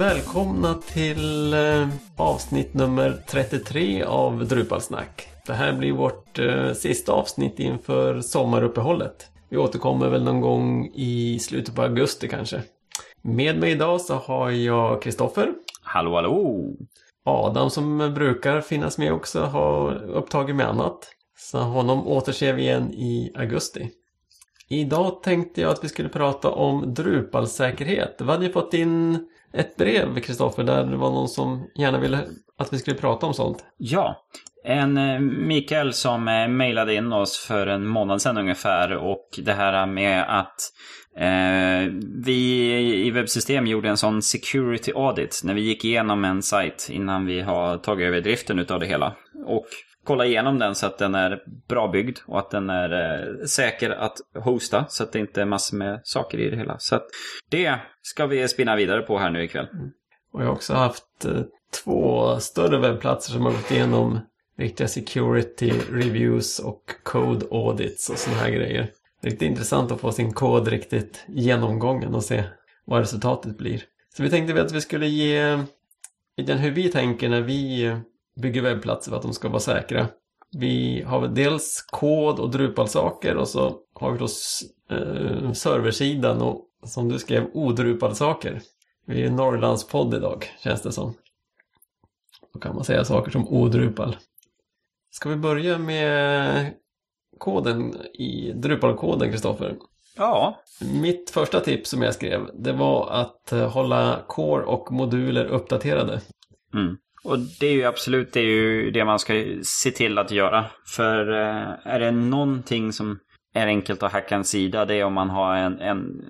Välkomna till eh, avsnitt nummer 33 av Drupalsnack. Det här blir vårt eh, sista avsnitt inför sommaruppehållet. Vi återkommer väl någon gång i slutet på augusti kanske. Med mig idag så har jag Kristoffer. Hallå, hallå! Adam som brukar finnas med också har upptagit med annat. Så honom återser vi igen i augusti. Idag tänkte jag att vi skulle prata om Drupalsäkerhet. Vi hade ju fått in ett brev, Kristoffer, där det var någon som gärna ville att vi skulle prata om sånt. Ja, en eh, Mikael som eh, mejlade in oss för en månad sedan ungefär och det här med att eh, vi i webbsystem gjorde en sån security audit när vi gick igenom en sajt innan vi har tagit över driften utav det hela. Och kolla igenom den så att den är bra byggd och att den är eh, säker att hosta så att det inte är massor med saker i det hela. Så att det ska vi spinna vidare på här nu ikväll. Mm. Och jag har också haft eh, två större webbplatser som har gått igenom riktiga security reviews och code audits och sådana här grejer. Riktigt intressant att få sin kod riktigt genomgången och se vad resultatet blir. Så vi tänkte att vi skulle ge eh, den hur vi tänker när vi eh, bygger webbplatser för att de ska vara säkra. Vi har väl dels kod och Drupal-saker och så har vi då eh, serversidan och som du skrev odrupal-saker. Vi är Norrlandspodd idag känns det som. Då kan man säga saker som odrupal. Ska vi börja med koden i Drupal-koden, Kristoffer? Ja. Mitt första tips som jag skrev, det var att eh, hålla core och moduler uppdaterade. Mm. Och det är ju absolut det, är ju det man ska se till att göra. För eh, är det någonting som är enkelt att hacka en sida, det är om man har en, en,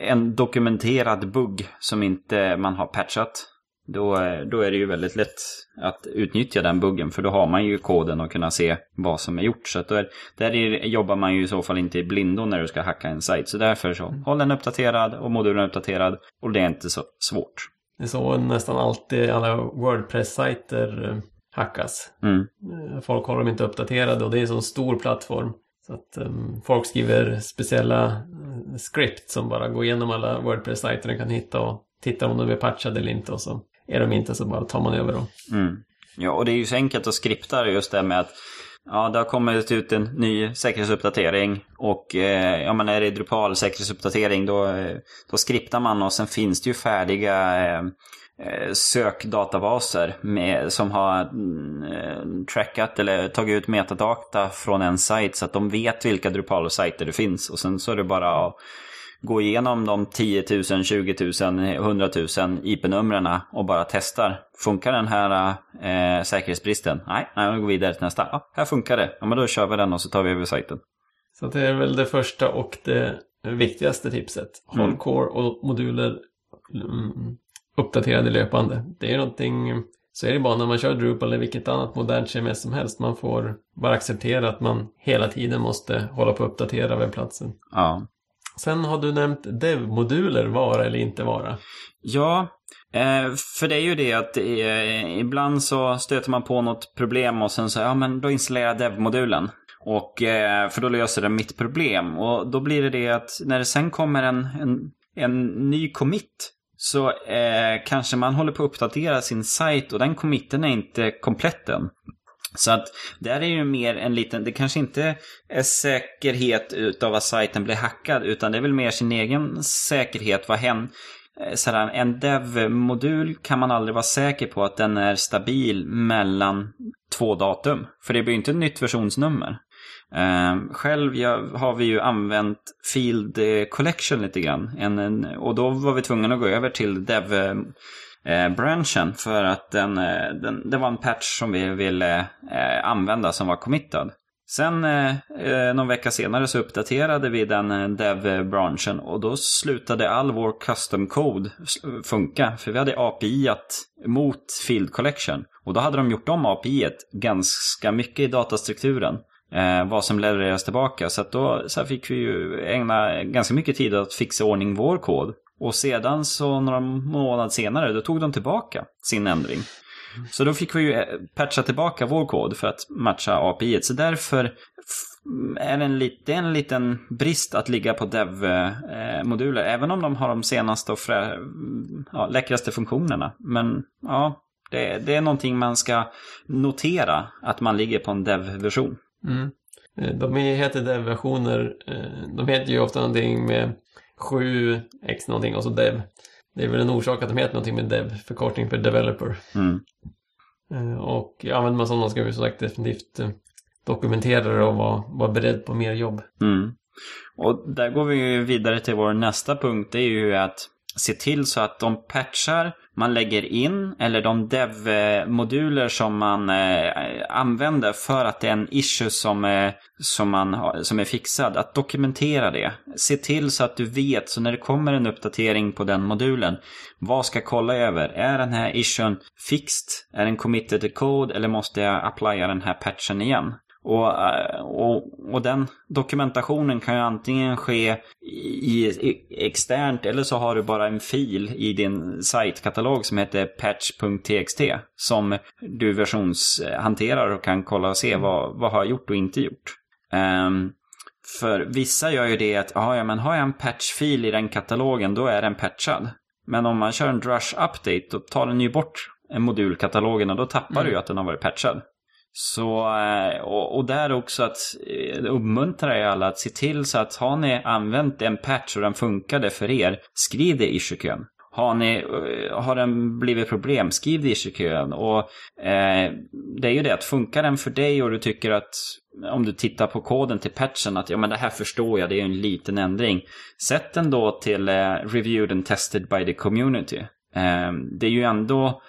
en dokumenterad bugg som inte man har patchat. Då, då är det ju väldigt lätt att utnyttja den buggen för då har man ju koden och kunna se vad som är gjort. Så att är, där är, jobbar man ju i så fall inte i blindo när du ska hacka en sajt. Så därför så, håll den uppdaterad och modulen uppdaterad och det är inte så svårt. Det är så nästan alltid alla Wordpress-sajter eh, hackas. Mm. Eh, folk håller dem inte uppdaterade och det är en sån stor plattform. Så att um, folk skriver speciella script som bara går igenom alla Wordpress-sajter den kan hitta och tittar om de är patchade eller inte och så är de inte så bara tar man över dem. Mm. Ja, och det är ju så enkelt att skripta just det med att Ja, det har kommit ut en ny säkerhetsuppdatering och eh, ja, men är det Drupal säkerhetsuppdatering då, eh, då skriptar man och sen finns det ju färdiga eh, eh sökdatabaser med, som har mm, eh, trackat eller tagit ut metadata från en sajt så att de vet vilka Drupal-sajter det finns och sen så är det bara att gå igenom de 10 000, 20 000, 100 000 IP-numren och bara testar. Funkar den här eh, säkerhetsbristen? Nej, nej, vi går vidare till nästa. Ja, här funkar det. Ja, men då kör vi den och så tar vi över sajten. Så det är väl det första och det viktigaste tipset. Håll mm. core och moduler mm, uppdaterade löpande. Det är någonting så är det bara när man kör Drupal eller vilket annat modernt CMS som helst. Man får bara acceptera att man hela tiden måste hålla på att uppdatera webbplatsen. Ja. Sen har du nämnt dev-moduler, vara eller inte vara. Ja, eh, för det är ju det att eh, ibland så stöter man på något problem och sen så, ja men då installerar jag dev-modulen. Och, eh, för då löser den mitt problem. Och då blir det det att när det sen kommer en, en, en ny commit så eh, kanske man håller på att uppdatera sin sajt och den committen är inte komplett än. Så att där är ju mer en liten, det kanske inte är säkerhet utav att sajten blir hackad utan det är väl mer sin egen säkerhet. Vad händer? Eh, Sådär, en dev-modul kan man aldrig vara säker på att den är stabil mellan två datum. För det blir ju inte ett nytt versionsnummer. Uh, själv jag, har vi ju använt Field eh, Collection lite grann. En, en, och då var vi tvungna att gå över till dev Eh, branchen för att den, eh, den, det var en patch som vi ville eh, använda som var committad. Sen eh, eh någon vecka senare så uppdaterade vi den eh, dev-branschen och då slutade all vår custom code funka. För vi hade API mot Field Collection. Och då hade de gjort om API-et ganska mycket i datastrukturen. Eh, vad som levereras tillbaka. Så att då så fick vi ju ägna ganska mycket tid att fixa ordning vår kod. Och sedan så några månader senare, då tog de tillbaka sin ändring. Så då fick vi ju eh, patcha tillbaka vår kod för att matcha API. Så därför är det en, lit, en liten brist att ligga på dev-moduler. Eh, Även om de har de senaste och frä, ja, läckraste funktionerna. Men ja, det, det, är någonting man ska notera. Att man ligger på en dev-version. Mm. Eh, de heter dev-versioner. De heter ju ofta någonting med 7x någonting och så dev. Det är väl en orsak att de heter någonting med dev, förkortning för developer. Mm. Eh, och använder man sådana ska vi som sagt definitivt dokumentera det och vara, vara beredd på mer jobb. Mm. Och där går vi vidare till vår nästa punkt. Det är ju att se till så att de patchar man lägger in eller de dev-moduler som man eh, använder för att det är en issue som, eh, som, man har, som är fixad. Att dokumentera det. Se till så att du vet, så när det kommer en uppdatering på den modulen, vad ska jag kolla över? Är den här issuen fixed? Är den committed to code eller måste jag applya den här patchen igen? Och, eh, och, och den dokumentationen kan ju antingen ske i, i, externt eller så har du bara en fil i din sajtkatalog som heter patch.txt som du versionshanterar och kan kolla och se vad, vad har jag gjort och inte gjort. Um, för vissa gör ju det att, ja men har jag en patchfil i den katalogen då är den patchad. Men om man kör en drush update då tar den ju bort modulkatalogen och då tappar mm. du ju att den har varit patchad. Så, eh, och, och där också att eh, uppmuntra er alla att se till så att har ni använt en patch och den funkade för er, skriv det i kön. har, ni, eh, har den blivit problem, skriv det i kön. Och eh, det är ju det att funkar den för dig och du tycker att om du tittar på koden till patchen att ja men det här förstår jag, det är en liten ändring. Sätt den då till eh, reviewed and tested by the community. Ehm, det är ju ändå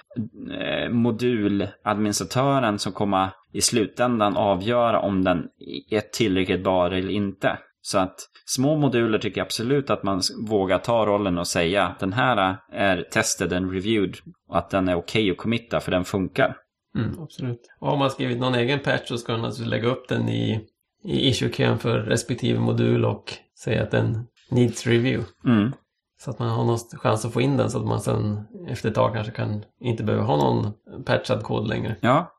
eh, moduladministratören som kommer i slutändan avgöra om den är tillräckligt bra eller inte. Så att små moduler tycker jag absolut att man vågar ta rollen och säga att den här är tested and reviewed och att den är okej okay att committa för den funkar. Mm, absolut. Och har man skrivit någon egen patch så ska man naturligtvis lägga upp den i, i issue för respektive modul och säga att den needs review. Mm. Så att man har någon chans att få in den så att man sen efter ett tag kanske kan inte behöver ha någon patchad kod längre. Ja.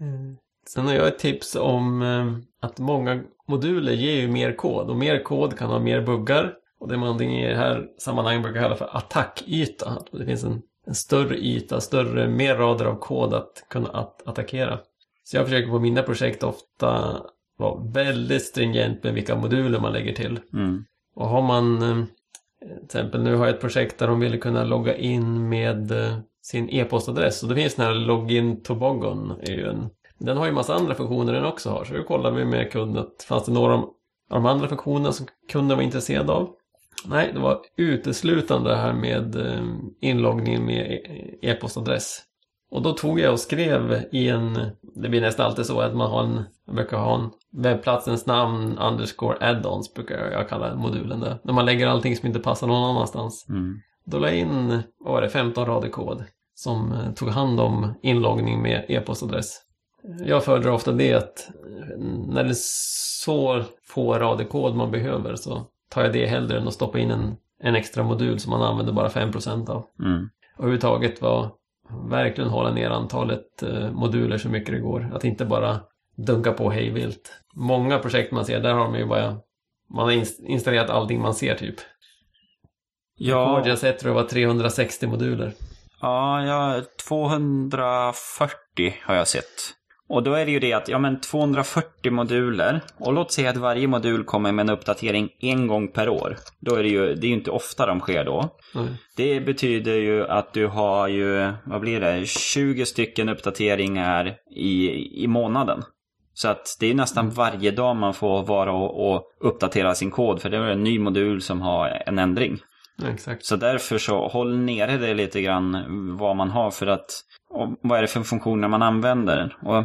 Mm. Sen har jag ett tips om eh, att många moduler ger ju mer kod och mer kod kan ha mer buggar. Och det är någonting i det här sammanhanget brukar kalla för attackyta. Att det finns en, en större yta, större, mer rader av kod att kunna att attackera. Så jag försöker på mina projekt ofta vara väldigt stringent med vilka moduler man lägger till. Mm. Och har man eh, till exempel nu har jag ett projekt där de ville kunna logga in med eh, sin e-postadress och det finns den här login tobogon. Är den har ju massa andra funktioner den också har så då kollar vi med kunden att fanns det några av de andra funktionerna som kunden var intresserad av. Nej, det var uteslutande det här med eh, inloggning med e-, e-, e-postadress. Och då tog jag och skrev i en, det blir nästan alltid så att man har en, man brukar ha en webbplatsens namn underscore add-ons brukar jag kalla modulen där. När man lägger allting som inte passar någon annanstans. Mm. Då la jag in, vad var det, 15 rader kod som eh, tog hand om inloggning med e-postadress. Jag föredrar ofta det att eh, när det är så få rader kod man behöver så tar jag det hellre än att stoppa in en, en extra modul som man använder bara 5% av. Mm. Och överhuvudtaget var verkligen hålla ner antalet eh, moduler så mycket det går. Att inte bara dunka på hejvilt. Många projekt man ser, där har man ju bara man har installerat allting man ser typ. Ja. jag sett tror jag var 360 moduler. Ja, ja, 240 har jag sett. Och då är det ju det att, ja men 240 moduler. Och låt säga att varje modul kommer med en uppdatering en gång per år. Då är det ju, det är ju inte ofta de sker då. Mm. Det betyder ju att du har ju, vad blir det, 20 stycken uppdateringar i, i månaden. Så att det är nästan varje dag man får vara och, och uppdatera sin kod. För det är en ny modul som har en ändring. exakt. Så därför så håll nere det lite grann vad man har för att och vad är det för funktioner man använder. Och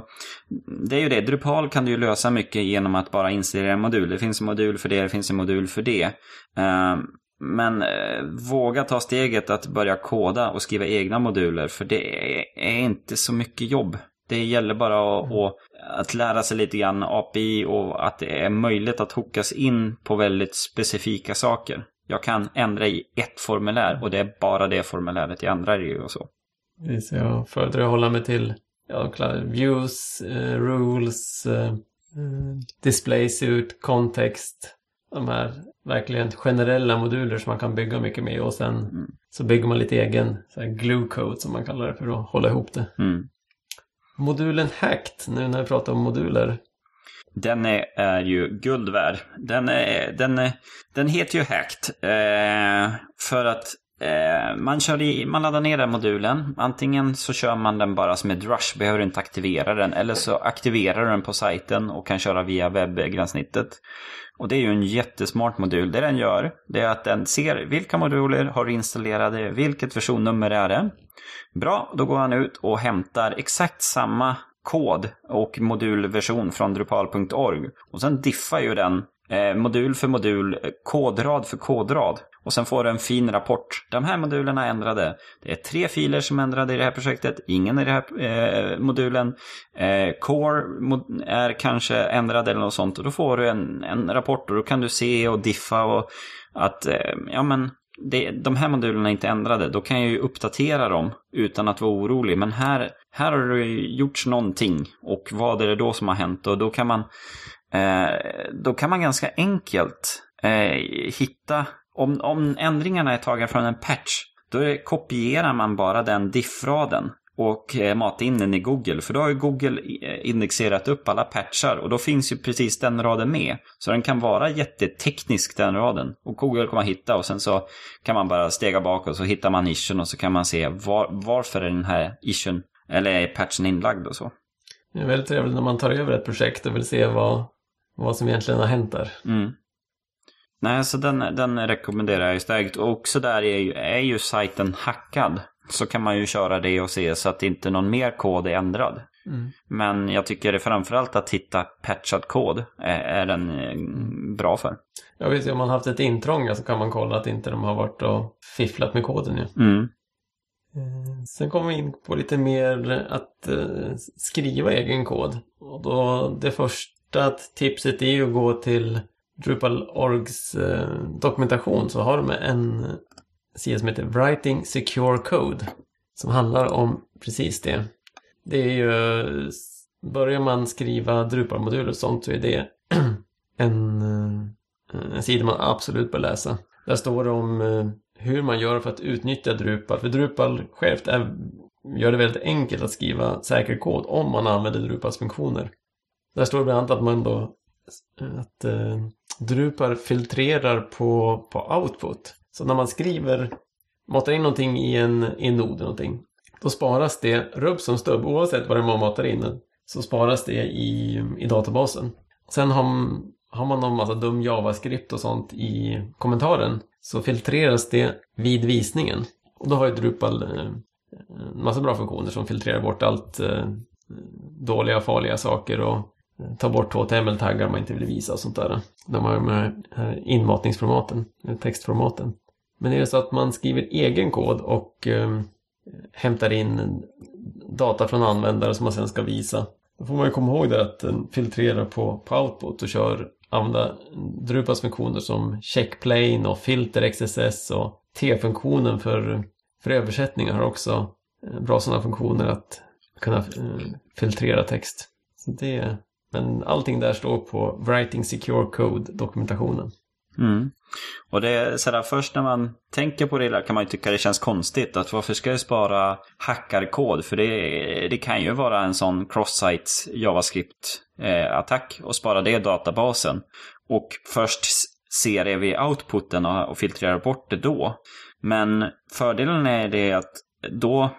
det är ju det, Drupal kan du ju lösa mycket genom att bara installera en modul. Det finns en modul för det, det finns en modul för det. Eh, men eh, våga ta steget att börja koda och skriva egna moduler för det är inte så mycket jobb. Det gäller bara att, mm. att lära sig lite grann API och att det är möjligt att hookas in på väldigt specifika saker. Jag kan ändra i ett formulär och det är bara det formuläret jag ändrar i och så. Så jag föredrar att hålla mig till ja, views, eh, rules, eh, display suit, context. De här verkligen generella moduler som man kan bygga mycket med och sen mm. så bygger man lite egen så här glue code som man kallar det för att hålla ihop det. Mm. Modulen Hacked, nu när vi pratar om moduler. Den är, är ju guld värd. Den, är, den, är, den heter ju Hacked. Eh, för att eh, Eh, man, kör i, man laddar ner den modulen. Antingen så kör man den bara som ett rush, behöver inte aktivera den. Eller så aktiverar du den på sajten och kan köra via webbgränssnittet. Och det är ju en jättesmart modul. Det den gör, det är att den ser vilka moduler har du installerade, vilket versionnummer är det. Bra, då går han ut och hämtar exakt samma kod och modulversion från drupal.org. Och sen diffar ju den eh, modul för modul, kodrad för kodrad. Och sen får du en fin rapport. De här modulerna är ändrade. Det är tre filer som är ändrade i det här projektet. Ingen i den här eh, modulen. Eh, core är kanske ändrad eller något sånt. Och då får du en, en rapport och då kan du se och diffa och att eh, ja men det, de här modulerna är inte ändrade. Då kan jag ju uppdatera dem utan att vara orolig. Men här, här har det gjorts någonting. Och vad är det då som har hänt? Och då kan man, eh, då kan man ganska enkelt eh, hitta om, om ändringarna är tagna från en patch, då kopierar man bara den diffraden och eh, matar in den i Google. För då har ju Google eh, indexerat upp alla patchar och då finns ju precis den raden med. Så den kan vara jätteteknisk den raden. Och Google kommer hitta och sen så kan man bara stega bak och så hittar man issuen och så kan man se var, varför är den här issuen eller är patchen inlagd och så. Det är väldigt trevligt när man tar över ett projekt och vill se vad, vad som egentligen har hänt där. Mm. Nej, så den, den rekommenderar jag starkt. Och också där är ju, är ju sajten hackad. Så kan man ju köra det och se så att inte någon mer kod är ändrad. Mm. Men jag tycker det framförallt att hitta patchad kod är, är den eh, bra för. Ja visst, om man haft ett intrång så kan man kolla att inte de har varit och fifflat med koden ju. Mm. Eh, sen kommer vi in på lite mer att skriva egen kod. Och då det första tipset är ju att gå till Drupal.orgs eh, dokumentation så har de en sida som heter Writing Secure Code. Som handlar om precis det. Det är ju, börjar man skriva Drupal-moduler och sånt så är det en, eh, en sida man absolut bör läsa. Där står det om eh, hur man gör för att utnyttja Drupal. För Drupal självt är, gör det väldigt enkelt att skriva säker kod om man använder Drupals funktioner. Där står det bland annat att man då att eh, Drupar Drupal filtrerar på, på output. Så när man skriver, matar in någonting i en, i en nod någonting, då sparas det rubb som stubb, oavsett vad det är man matar in, så sparas det i, i databasen. Sen har, har man någon massa dum JavaScript och sånt i kommentaren, så filtreras det vid visningen. Och då har ju Drupal eh, en massa bra funktioner som filtrerar bort allt eh, dåliga, farliga saker och ta bort HTML-taggar man inte vill visa och sånt där. De här med inmatningsformaten, textformaten. Men är det så att man skriver egen kod och eh, hämtar in data från användare som man sen ska visa. Då får man ju komma ihåg det att den filtrerar på, på output och kör använda Drupas funktioner som checkplane och filter XSS och T-funktionen för, för översättningar har också eh, bra sådana funktioner att kunna eh, filtrera text. Så det men allting där står på Writing Secure Code-dokumentationen. Mm. Och det är sådär, först när man tänker på det kan man ju tycka det känns konstigt. Att varför ska jag spara hackarkod? För det, det kan ju vara en sån cross-site JavaScript-attack och spara det i databasen. Och först ser det vid outputen och filtrerar bort det då. Men fördelen är det att då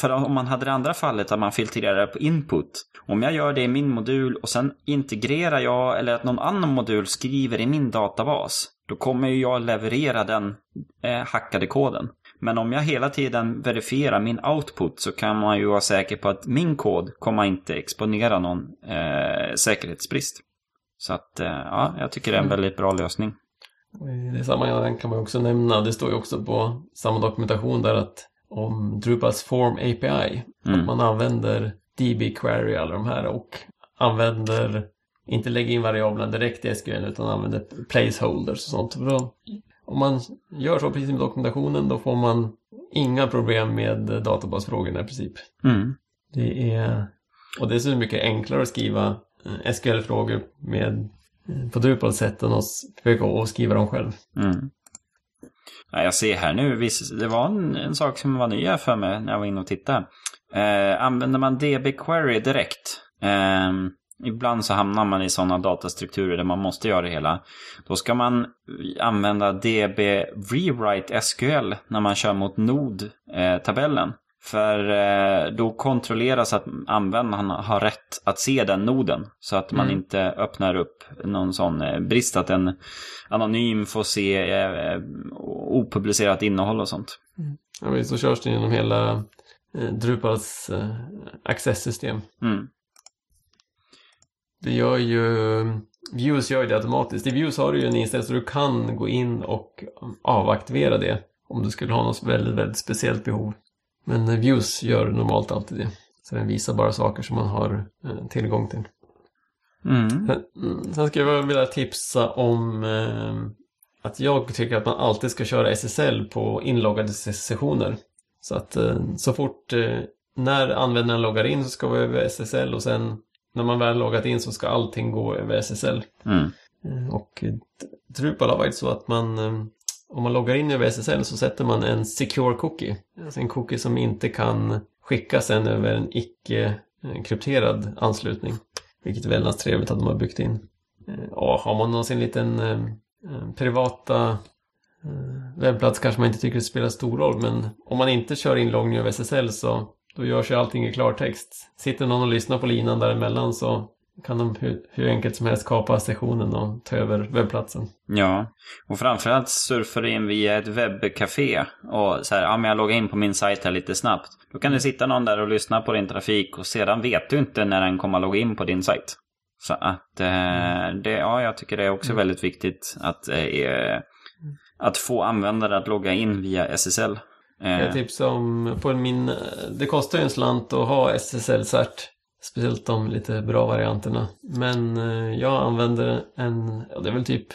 för om man hade det andra fallet att man filtrerar på input. Om jag gör det i min modul och sen integrerar jag eller att någon annan modul skriver i min databas. Då kommer ju jag leverera den eh, hackade koden. Men om jag hela tiden verifierar min output så kan man ju vara säker på att min kod kommer inte exponera någon eh, säkerhetsbrist. Så att eh, ja, jag tycker det är en mm. väldigt bra lösning. I det sammanhanget kan man också nämna, det står ju också på samma dokumentation där att om Drupals Form API. Mm. Att man använder DB Query alla de här och använder, inte lägger in variablerna direkt i SQL utan använder placeholders och sånt. Då, om man gör så precis med dokumentationen då får man inga problem med databasfrågorna i princip. Mm. Det är, och det är så mycket enklare att skriva eh, SQL-frågor med eh, på Drupals sätt än att försöka skriva dem själv. Mm. Ja, jag ser här nu, visst, det var en, en sak som var ny för mig när jag var inne och tittade. Eh, använder man DB Query direkt, eh, ibland så hamnar man i sådana datastrukturer där man måste göra det hela. Då ska man använda DB Rewrite SQL när man kör mot nod-tabellen. Eh, för eh, då kontrolleras att användaren har rätt att se den noden. Så att man Mm. inte öppnar upp någon sån eh, brist att en anonym får se eh, opublicerat innehåll och sånt. Ja, visst, så körs det genom hela eh, Drupals eh, access-system. Mm. Det gör ju, Views gör ju det automatiskt. I Views har du ju en inställning så du kan gå in och avaktivera det om du skulle ha något väldigt, väldigt speciellt behov. Men eh, Views gör normalt alltid det. Så den visar bara saker som man har eh, tillgång till. Mm. Sen, mm, sen skulle jag vilja tipsa om eh, att jag tycker att man alltid ska köra SSL på inloggade ses- sessioner. Så att eh, så fort eh, när användaren loggar in så ska vi över SSL och sen när man väl loggat in så ska allting gå över SSL. Mm. Och Drupal har varit så att man om man loggar in över SSL så sätter man en secure cookie. Alltså en cookie som inte kan skickas sen över en icke eh, krypterad anslutning. Vilket är väldigt trevligt att de har byggt in. Eh, ja, har man någonsin liten eh, eh, privata eh, webbplats kanske man inte tycker det spelar stor roll. Men om man inte kör inloggning över SSL så då görs ju allting i klartext. Sitter någon och lyssnar på linan däremellan så kan de hur, hur enkelt som helst kapa sessionen och ta över webbplatsen. Ja, och framförallt surfar du in via ett webbcafé och så här, ja men jag loggar in på min sajt här lite snabbt. Då kan det sitta någon där och lyssna på din trafik och sedan vet du inte när den kommer att logga in på din sajt. Så att eh, det, ja, jag tycker det är också väldigt viktigt att, eh, att få användare att logga in via SSL. Eh, Jag tipsar om, på min, det kostar ju en slant att ha SSL-cert. Speciellt de lite bra varianterna. Men eh, jag använder en, ja, det är väl typ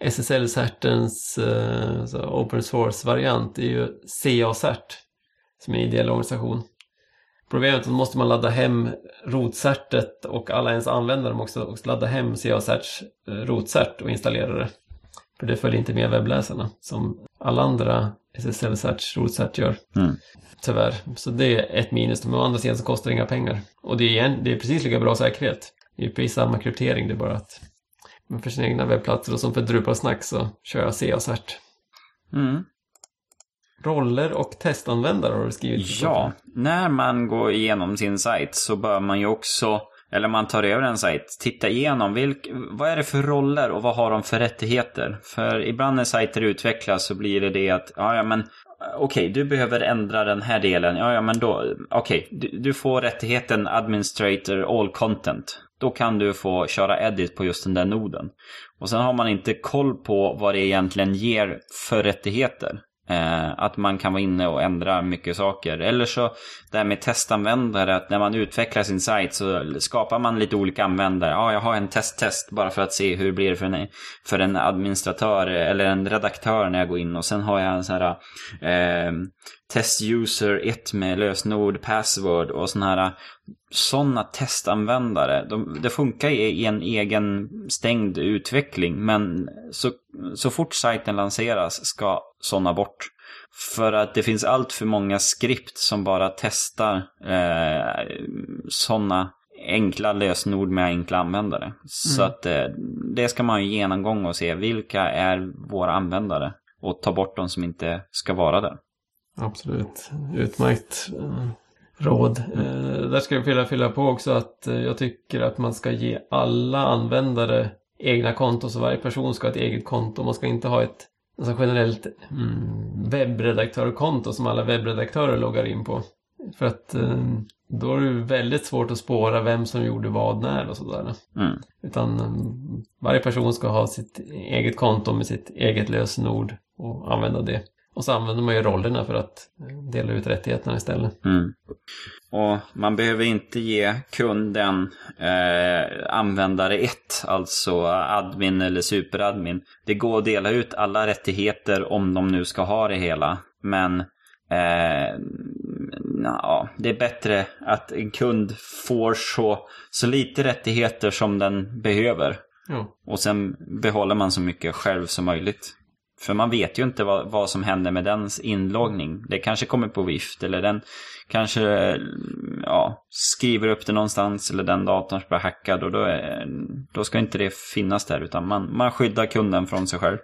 SSL-certens eh, open source-variant. Det är ju CA-cert. Som är en ideell organisation. Problemet är att då måste man ladda hem rotcertet och alla ens användare måste också ladda hem CA-certs eh, rotcert och installera det. För det följer inte med webbläsarna som alla andra SSL-certs rotcert gör. Mm. Tyvärr. Så det är ett minus. Men å andra sidan så kostar det inga pengar. Och det är, igen, det är precis lika bra säkerhet. Det är precis samma kryptering. Det är bara att men för sina egna webbplatser och som för Drupal-snack så kör jag CA-cert. Mm. Roller och testanvändare har du skrivit. Ja, när man går igenom sin sajt så bör man ju också, eller man tar över en sajt, titta igenom vilk, vad är det för roller och vad har de för rättigheter? För ibland när sajter utvecklas så blir det det att, ja, ja men okej, du behöver ändra den här delen. Ja, ja, men då, okej, du, du får rättigheten administrator all content. Då kan du få köra edit på just den där noden. Och sen har man inte koll på vad det egentligen ger för rättigheter. Eh, att man kan vara inne och ändra mycket saker. Eller så det här med testanvändare, att när man utvecklar sin sajt så skapar man lite olika användare. Ja, jag har en testtest bara för att se hur det blir för en, för en administratör eller en redaktör när jag går in. Och sen har jag en sån här eh, test user 1 med lösenord, password och sån här sådana testanvändare, de, det funkar i, en egen stängd utveckling. Men så, så fort sajten lanseras ska sådana bort. För att det finns allt för många skript som bara testar eh, sådana enkla lösenord med enkla användare. Så att eh, det ska man ju genomgång och se vilka är våra användare. Och ta bort de som inte ska vara där. Absolut. Utmärkt råd. Eh, där ska jag vilja fylla på också att eh, jag tycker att man ska ge alla användare egna konton. Så varje person ska ha ett eget konto. Man ska inte ha ett alltså generellt mm, webbredaktörkonto som alla webbredaktörer loggar in på. För att eh, då är det väldigt svårt att spåra vem som gjorde vad när och sådär. Mm. Utan mm, varje person ska ha sitt eget konto med sitt eget lösenord och använda det. Och så använder man ju rollerna för att eh, dela ut rättigheterna istället. Mm. Och man behöver inte ge kunden eh, användare 1, alltså admin eller superadmin. Det går att dela ut alla rättigheter om de nu ska ha det hela. Men Eh, ja, det är bättre att en kund får så, så lite rättigheter som den behöver. Ja. Och sen behåller man så mycket själv som möjligt. För man vet ju inte vad, vad som händer med dens inloggning. Det kanske kommer på vift eller den kanske ja, skriver upp det någonstans eller den datorn blir hackad och då, är, då ska inte det finnas där utan man, man skyddar kunden från sig själv.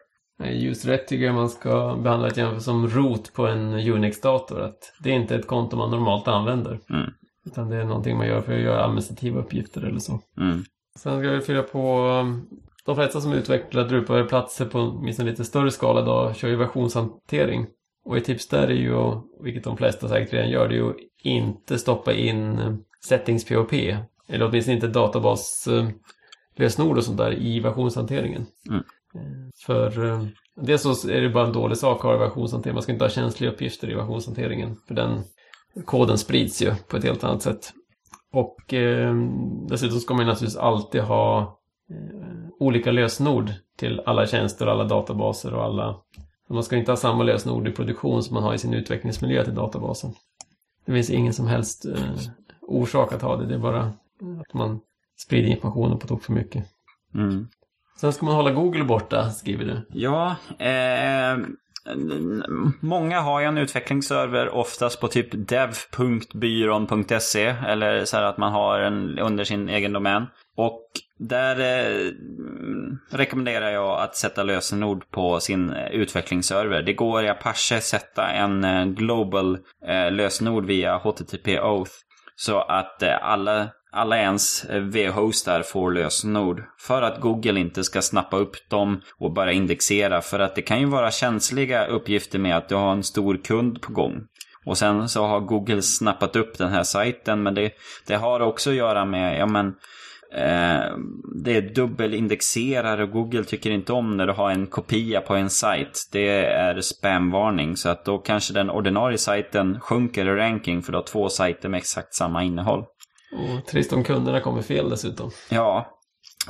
Just rätt tycker jag man ska behandla det jämfört som root på en Unix-dator. Att det är inte ett konto man normalt använder. Mm. Utan det är någonting man gör för att göra administrativa uppgifter eller så. Mm. Sen ska vi fylla på de flesta som utvecklar Drupal-platser på åtminstone lite större skala idag kör ju versionshantering. Och ett tips där är ju, vilket de flesta säkert redan gör, det är ju att inte stoppa in eh, settings POP. Eller åtminstone inte databaslösenord och sånt där i versionshanteringen. Mm. Eh, För eh, dels så är det bara en dålig sak att ha versionshantering. Man ska inte ha känsliga uppgifter i versionshanteringen. För den koden sprids ju på ett helt annat sätt. Och eh, dessutom ska man naturligtvis alltid ha eh, olika lösenord till alla tjänster, alla databaser och alla... Man ska inte ha samma lösenord i produktion som man har i sin utvecklingsmiljö till databasen. Det finns ingen som helst eh, orsak att ha det, det är bara att man sprider informationen på tok för mycket. Mm. Sen ska man hålla Google borta, skriver du. Ja, eh, många har ju en utvecklingsserver oftast på typ dev.byrån.se eller så här att man har en under sin egen domän. Och där eh, rekommenderar jag att sätta lösenord på sin eh, utvecklingsserver. Det går i Apache sätta en eh, global eh, lösenord via HTTP Oath. Så att eh, alla alla ens eh, V-hostar får lösenord. För att Google inte ska snappa upp dem och bara indexera. För att det kan ju vara känsliga uppgifter med att du har en stor kund på gång. Och sen så har Google snappat upp den här sajten. Men det, det har också att göra med, ja men, det är dubbelindexerar och Google tycker inte om när du har en kopia på en sajt. Det är spamvarning. Så att då kanske den ordinarie sajten sjunker i ranking för du har två sajter med exakt samma innehåll. Och trist om kunderna kommer fel dessutom. Ja,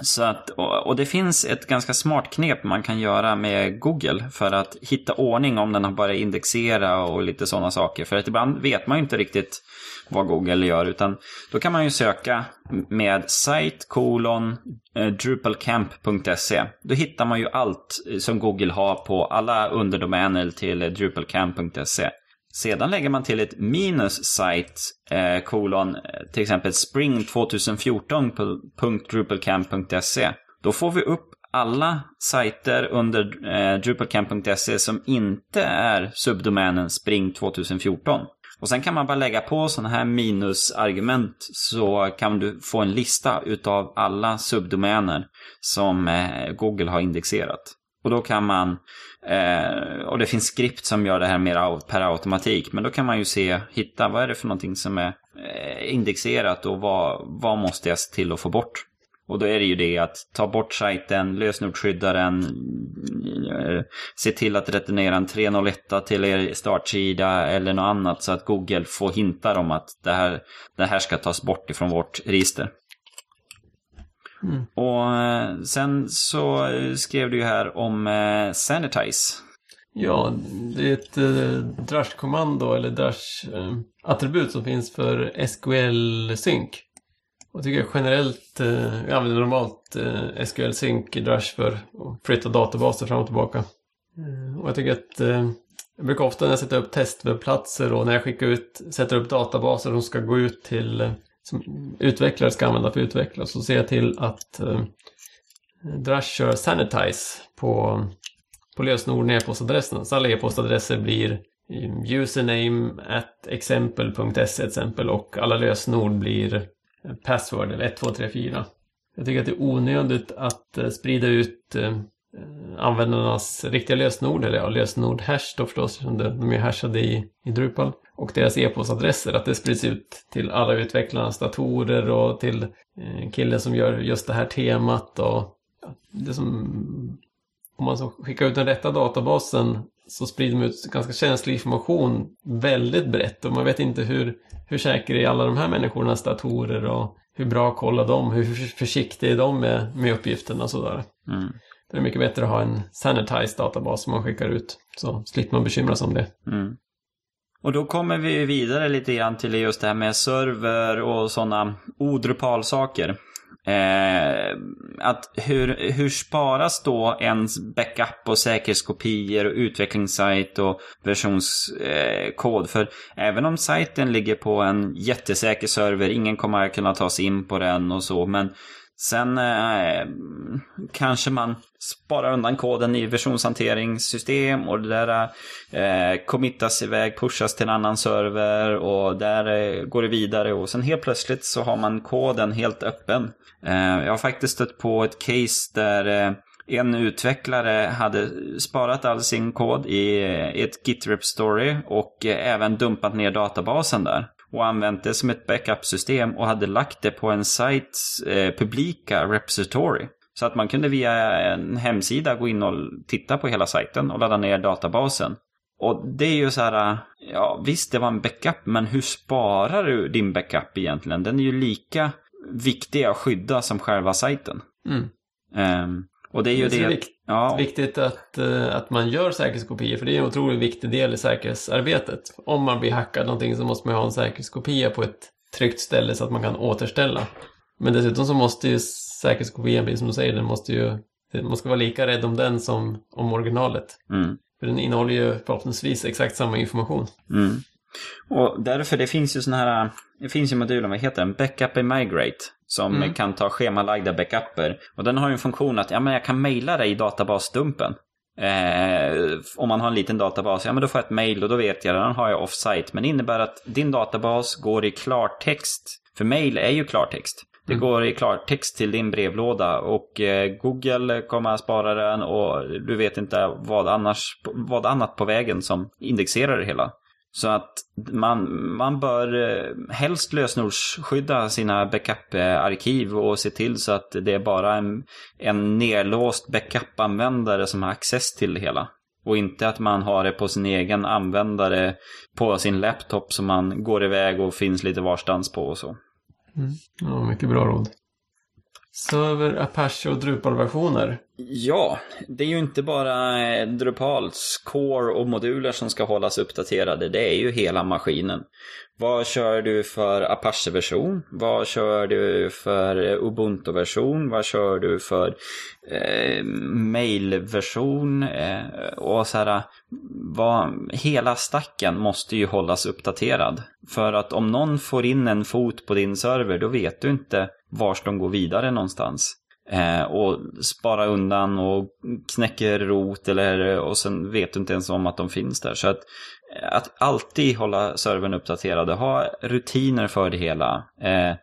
så att, och, och det finns ett ganska smart knep man kan göra med Google för att hitta ordning om den har börjat indexera och lite sådana saker. För att ibland vet man ju inte riktigt vad Google gör utan då kan man ju söka med site kolon eh, drupalcamp.se. Då hittar man ju allt eh, som Google har på alla underdomäner till eh, drupalcamp.se. Sedan lägger man till ett minus site eh, kolon till exempel spring 2014.drupalcamp.se. Då får vi upp alla sajter under eh, drupalcamp.se som inte är subdomänen spring 2014. Och sen kan man bara lägga på sådana här minusargument så kan du få en lista utav alla subdomäner som eh, Google har indexerat. Och då kan man, eh, och det finns skript som gör det här mer per automatik, men då kan man ju se, hitta vad är det för någonting som är eh, indexerat och vad, vad måste jag se till att få bort. Och då är det ju det att ta bort sajten, lösenordskydda den, eh, se till att returnera en 301 till er startsida eller något annat så att Google får hintar om att det här, det här ska tas bort ifrån vårt register. Mm. Och eh, sen så skrev du ju här om eh, Sanitize. Ja, det är ett eh, Drush-kommando eller Drush-attribut som finns för SQL-sync. Och tycker jag generellt, eh, jag använder normalt eh, SQL-sync i Drush för att flytta databaser fram och tillbaka. Eh, och jag tycker att eh, jag brukar ofta när jag sätter upp testwebbplatser och när jag skickar ut, sätter upp databaser som ska gå ut till eh, som utvecklare ska använda för utvecklare så ser jag till att eh, Drush kör Sanitize på, på lösenorden i e-postadressen. Så alla e-postadresser blir eh, username at exempel.se exempel och alla lösenord blir password eller 1, 2, 3, 4. Jag tycker att det är onödigt att eh, sprida ut eh, användarnas riktiga lösenord, eller ja, lösenord-hash då förstås, eftersom de är hashade i, i Drupal. Och deras e-postadresser, att det sprids ut till alla utvecklarnas datorer och till eh, killen som gör just det här temat och ja, det som om man skickar ut den rätta databasen så sprider man ut ganska känslig information väldigt brett och man vet inte hur, hur säker är alla de här människornas datorer och hur bra kollar de, hur försiktiga är de med, med uppgifterna och sådär. Mm. Det är mycket bättre att ha en sanitized databas som man skickar ut så slipper man bekymra sig om det. Mm. Och då kommer vi vidare lite grann till just det här med server och sådana odrupal-saker. Eh, att hur, hur sparas då ens backup och säkerhetskopior och utvecklingssajt och versionskod? Eh, För även om sajten ligger på en jättesäker server, ingen kommer att kunna ta sig in på den och så, men Sen eh, kanske man sparar undan koden i versionshanteringssystem och det där eh, committas iväg, pushas till en annan server och där eh, går det vidare och sen helt plötsligt så har man koden helt öppen. Eh, jag har faktiskt stött på ett case där eh, en utvecklare hade sparat all sin kod i eh, ett GitRep story och eh, även dumpat ner databasen där och använt det som ett backup-system och hade lagt det på en sajts eh, publika repository. Så att man kunde via en hemsida gå in och titta på hela sajten och ladda ner databasen. Och det är ju så här, ja visst det var en backup, men hur sparar du din backup egentligen? Den är ju lika viktig att skydda som själva sajten. Mm. Um, och det är ju det. Är det vikt, ja. viktigt att, uh, att man gör säkerhetskopior för det är en otroligt viktig del i säkerhetsarbetet. Om man blir hackad någonting så måste man ha en säkerhetskopia på ett tryggt ställe så att man kan återställa. Men dessutom så måste ju säkerhetskopian, precis som du säger, den måste ju, man ska vara lika rädd om den som om originalet. Mm. För den innehåller ju förhoppningsvis exakt samma information. Mm. Och därför, det finns ju sådana här, det finns ju moduler, vad heter den? Backup and Migrate. Som mm. kan ta schemalagda backuper. Och den har ju en funktion att, ja men jag kan mejla dig i databasdumpen. Eh, om man har en liten databas, ja men då får jag ett mail och då vet jag, den har jag offsite. Men det innebär att din databas går i klartext. För mail är ju klartext. Det mm. går i klartext till din brevlåda och eh, Google kommer att spara den och du vet inte vad, annars, vad annat på vägen som indexerar det hela. Så att man, man bör eh, helst lösenordsskydda sina backup-arkiv och se till så att det är bara en, en nedlåst backup-användare som har access till det hela. Och inte att man har det på sin egen användare på sin laptop som man går iväg och finns lite varstans på och så. Mm. Ja, mycket bra råd. Server, Apache och Drupal-versioner. Ja, det är ju inte bara eh, Drupals core och moduler som ska hållas uppdaterade. Det är ju hela maskinen. Vad kör du för Apache-version? Vad kör du för Ubuntu-version? Vad kör du för eh, mail-version? Eh, och så här, vad, hela stacken måste ju hållas uppdaterad. För att om någon får in en fot på din server, då vet du inte vars de går vidare någonstans. Eh, och spara undan och knäcker rot eller, och sen vet du inte ens om att de finns där. Så att, att alltid hålla servern uppdaterad och ha rutiner för det hela. Eh,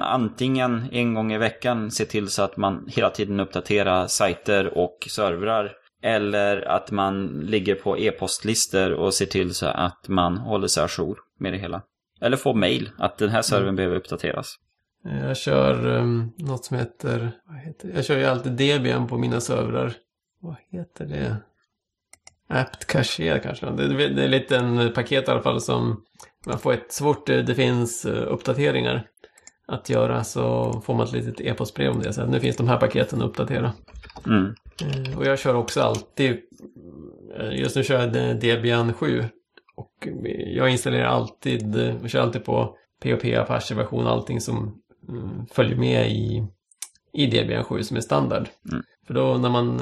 antingen en gång i veckan se till så att man hela tiden uppdaterar sajter och servrar. Eller att man ligger på e-postlistor och ser till så att man håller sig ajour med det hela. Eller få mail att den här servern mm. behöver uppdateras. Jag kör um, något som heter, heter? Jag kör ju alltid Debian på mina servrar. Vad heter det? apt cache kanske. Det, det är en paket i alla fall som man får ett, så fort det finns eh, uppdateringar att göra så får man ett litet e-postbrev om det. Så nu finns de här paketen att uppdatera. Mm. Eh, och jag kör också alltid, eh, just nu kör jag Debian 7. Och jag installerar alltid, jag kör alltid på POP, Apache-version, allting som följer med i, i Debian 7 som är standard. Mm. För då när man,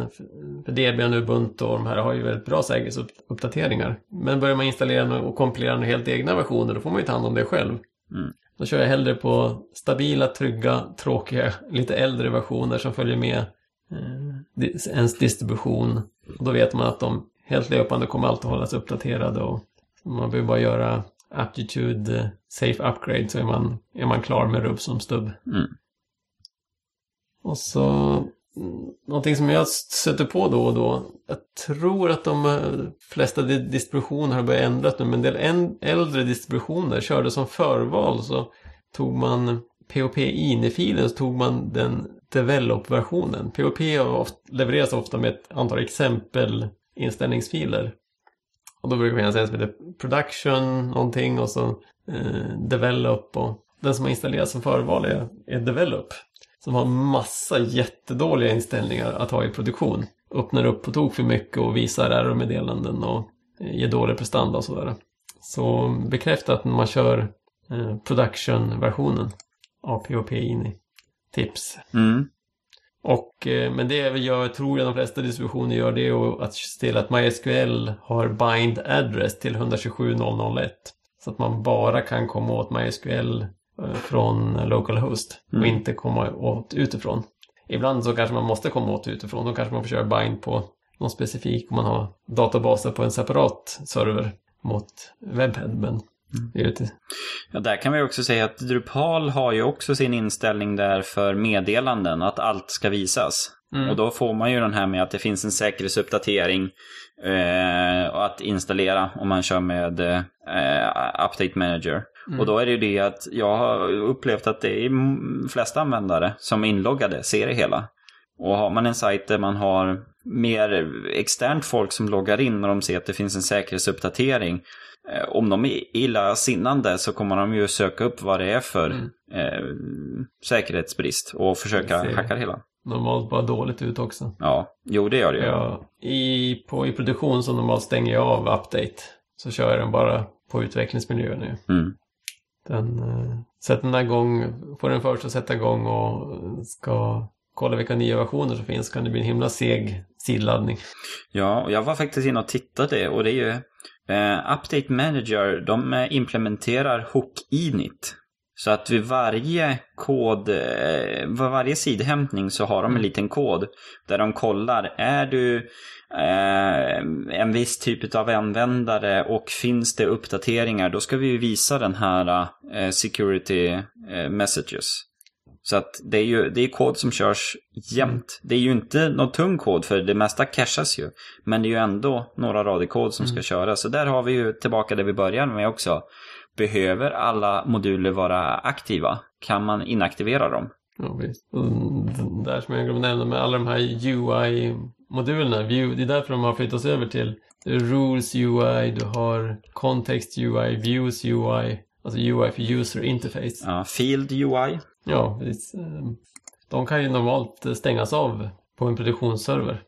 för Debian, Ubuntu och de här har ju väldigt bra säkerhetsuppdateringar. Men börjar man installera och kompilera helt egna versioner då får man ju ta hand om det själv. Mm. Då kör jag hellre på stabila, trygga, tråkiga, lite äldre versioner som följer med eh, ens distribution. Och då vet man att de helt löpande kommer alltid hållas uppdaterade och man behöver bara göra Aptitude Safe Upgrade så är man, är man klar med rubb som stubb. Mm. Och så mm, någonting som jag stöter på då och då. Jag tror att de eh, flesta distributioner har börjat ändras nu men en del äldre distributioner körde som förval så tog man POP-INI-filen så tog man den develop-versionen. POP levereras ofta med ett antal exempel inställningsfiler. Och då brukar det finnas en som heter Production någonting och så eh, Develop och den som har installerats som förval är, är Develop. Som har massa jättedåliga inställningar att ha i produktion. Öppnar upp på tok för mycket och visar error-meddelanden och eh, ger dålig prestanda och sådär. så bekräfta att man kör eh, production-versionen av POP in i tips. Mm. Och, eh, men det vi gör, tror jag de flesta distributioner gör, det är att se till att MySQL har bind address till 127.0.0.1. Så att man bara kan komma åt MySQL eh, från localhost och Mm. inte komma åt utifrån. Ibland så kanske man måste komma åt utifrån. Då kanske man får köra bind på någon specifik om man har databaser på en separat server mot Webhead. Men inte... Ja, där kan vi också säga att Drupal har ju också sin inställning där för meddelanden, att allt ska visas. Mm. Och då får man ju den här med att det finns en säkerhetsuppdatering eh, och att installera om man kör med eh, Update Manager. Mm. Och då är det ju det att jag har upplevt att det är de flesta användare som är inloggade ser det hela. Och har man en sajt där man har mer externt folk som loggar in när de ser att det finns en säkerhetsuppdatering. Eh, Om de är illasinnande så kommer de ju söka upp vad det är för Mm. eh, säkerhetsbrist och försöka hacka det hela. Normalt bara dåligt ut också. Ja, jo det gör det ju. Ja, i, på, I produktion så normalt stänger jag av update. Så kör jag den bara på utvecklingsmiljö nu. Mm. Den eh, sätter den igång, får den först att sätta igång och ska kolla vilka nya versioner som finns kan det bli en himla seg sidladdning. Ja, och jag var faktiskt inne och tittade och det är ju eh, Update Manager, de eh, implementerar Hook Init. Så att vid varje kod, eh, vid varje sidhämtning så har de en liten kod där de kollar, är du en viss typ av användare och finns det uppdateringar, då ska vi ju visa den här security messages. Så att det är ju det är kod som körs jämt. Det är ju inte någon tung kod för det mesta cachas ju. Men det är ju ändå några rader kod som ska köras. Så där har vi ju tillbaka där vi började med också. Behöver alla moduler vara aktiva? Kan man inaktivera dem? Ja, visst. Och där som jag glömde nämna med alla de här UI-modulerna. Det är därför de har flyttats över till det Rules UI, du har Context UI, Views UI, alltså UI för User Interface. Ja, Field UI. Ja, precis. Ehm, De kan ju normalt stängas av på en produktionsserver.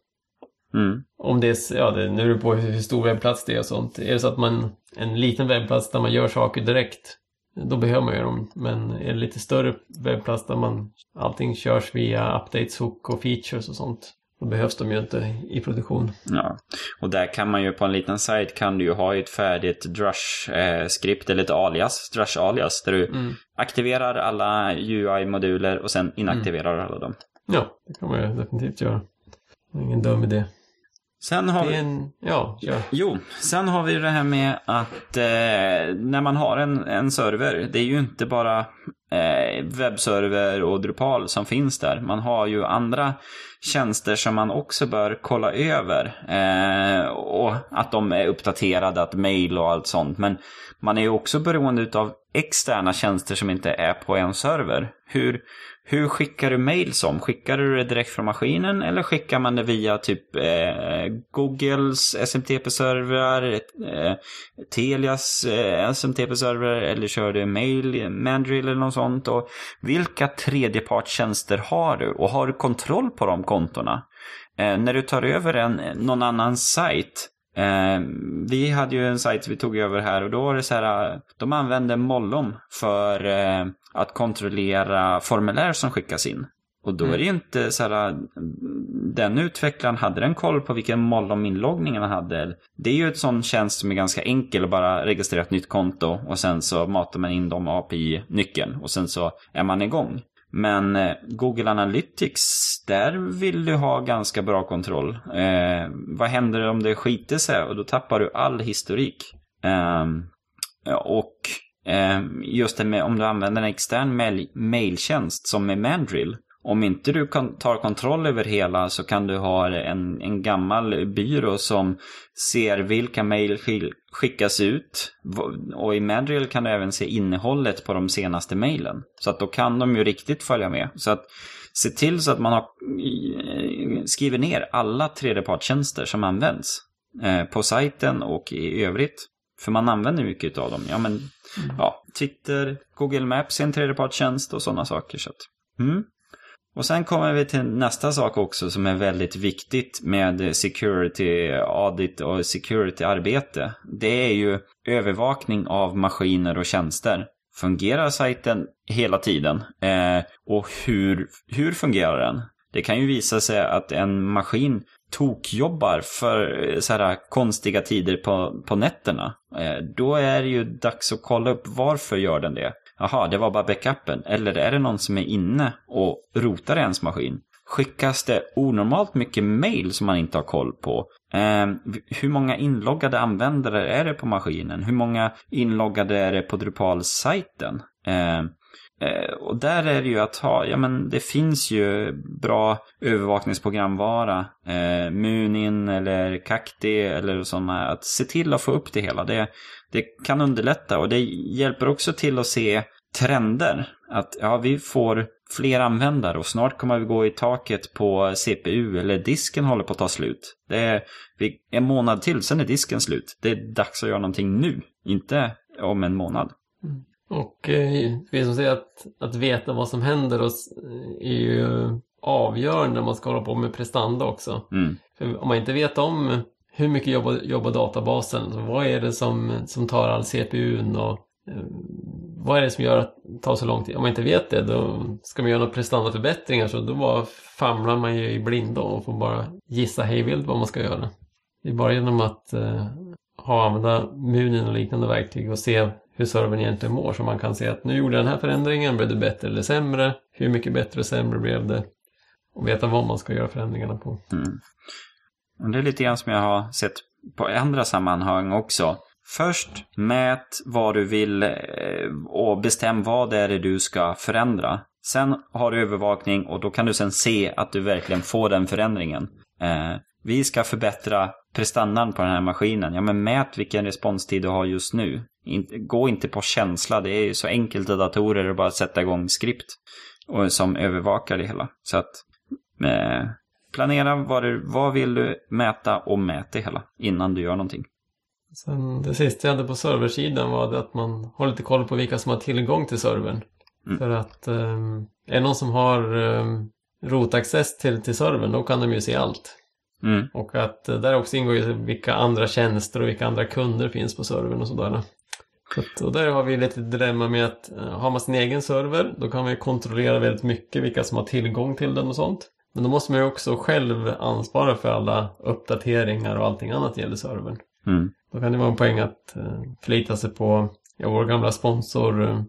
Mm. Om det är, ja, det, nu är det på hur stor webbplats det är och sånt. Är det så att man, en liten webbplats där man gör saker direkt, då behöver man göra dem. Men är det lite större webbplats där man, allting körs via updates, hook och features och sånt, då behövs de ju inte i produktion. Ja, och där kan man ju på en liten sajt kan du ju ha ett färdigt Drush-skript eller ett alias, Drush-alias, där du Mm. aktiverar alla UI-moduler och sen inaktiverar alla dem. Ja, det kan man ju definitivt göra. Ingen dum idé. Sen har vi... en, ja, kör. Jo, sen har vi det här med att eh, när man har en, en server, det är ju inte bara eh, webbserver och Drupal som finns där. Man har ju andra tjänster som man också bör kolla över. Eh, och att de är uppdaterade, att mail och allt sånt. Men man är ju också beroende av externa tjänster som inte är på en server. Hur, hur skickar du mail som? Skickar du det direkt från maskinen eller skickar man det via typ eh, Googles SMTP-servrar, eh, Telias eh, SMTP-server? eller kör du mail, Mandrill eller något sånt? Och vilka tredjepartstjänster har du? Och har du kontroll på de kontona? Eh, när du tar över en, någon annan sajt Eh, vi hade ju en sajt vi tog över här och då var det så här, eh, de använde Mollom för eh, att kontrollera formulär som skickas in. Och då är det ju inte så här, eh, den utvecklaren, hade den koll på vilken Mollom-inloggning han hade? Det är ju ett sån tjänst som är ganska enkel att bara registrera ett nytt konto och sen så matar man in de API-nyckeln och sen så är man igång. Men eh, Google Analytics, där vill du ha ganska bra kontroll. Eh, vad händer om det skiter sig? Och då tappar du all historik. Eh, och eh, just det med om du använder en extern mail mailtjänst som är Mandrill. Om inte du kan, tar kontroll över hela så kan du ha en, en gammal byrå som ser vilka mejl skick- skickas ut. Och i Mandrill kan du även se innehållet på de senaste mejlen. Så att då kan de ju riktigt följa med. Så att se till så att man har eh, skriver ner alla tredjepartstjänster som används eh, på sajten och i övrigt. För man använder mycket av dem. Ja, men ja, Twitter, Google Maps är en tredjepartstjänst och sådana saker. Så att, mm. Och sen kommer vi till nästa sak också som är väldigt viktigt med security audit och security arbete. Det är ju övervakning av maskiner och tjänster. Fungerar sajten hela tiden? Eh, och hur, hur fungerar den? Det kan ju visa sig att en maskin tokjobbar för eh, så här konstiga tider på, på nätterna. Eh, då är det ju dags att kolla upp varför gör den det. Jaha, det var bara backupen. Eller är det någon som är inne och rotar i ens maskin? Skickas det onormalt mycket mail som man inte har koll på? Eh, hur många inloggade användare är det på maskinen? Hur många inloggade är det på Drupal-sajten? Eh, Eh, och där är det ju att ha, ja men det finns ju bra övervakningsprogramvara. Eh, Munin eller Kakti eller sådana. Att se till att få upp det hela. Det, det kan underlätta och det hjälper också till att se trender. Att ja, vi får fler användare och snart kommer vi gå i taket på CPU eller disken håller på att ta slut. Det är en månad till, sen är disken slut. Det är dags att göra någonting nu, inte om en månad. Och eh, vi som säger att, att veta vad som händer oss är ju avgörande när man ska hålla på med prestanda också. Mm. För om man inte vet om hur mycket jobbar, jobbar databasen, så vad är det som, som tar all CPUn och eh, vad är det som gör att det tar så lång tid? Om man inte vet det, då ska man göra några prestandaförbättringar så då bara famlar man ju i blindo och får bara gissa hejvilt vad man ska göra. Det är bara genom att eh, ha använda Munin och liknande verktyg och se hur servern egentligen mår. Så man kan se att nu gjorde den här förändringen, blev det bättre eller sämre? Hur mycket bättre och sämre blev det? Och veta vad man ska göra förändringarna på. Mm. Det är lite grann som jag har sett på andra sammanhang också. Först mät vad du vill eh, och bestäm vad det är du ska förändra. Sen har du övervakning och då kan du sen se att du verkligen får den förändringen. Eh, vi ska förbättra prestandan på den här maskinen. Ja, men mät vilken responstid du har just nu. Gå inte på känsla. Det är så enkelt i datorer att bara sätta igång skript och som övervakar det hela. Så att eh, planera vad, du, vad vill du mäta och mät det hela innan du gör någonting. Sen det sista jag hade på serversidan var att man har lite koll på vilka som har tillgång till servern. Mm. För att eh, är det någon som har eh, rotaccess till, till servern då kan de ju se allt. Mm. Och att eh, där också ingår ju vilka andra tjänster och vilka andra kunder finns på servern och sådär. Så och där har vi lite dilemma med att uh, har man sin egen server då kan man ju kontrollera väldigt mycket vilka som har tillgång till den och sånt. Men då måste man ju också själv ansvara för alla uppdateringar och allting annat gäller servern. Mm. Då kan det vara en poäng att uh, förlita sig på ja, vår gamla sponsor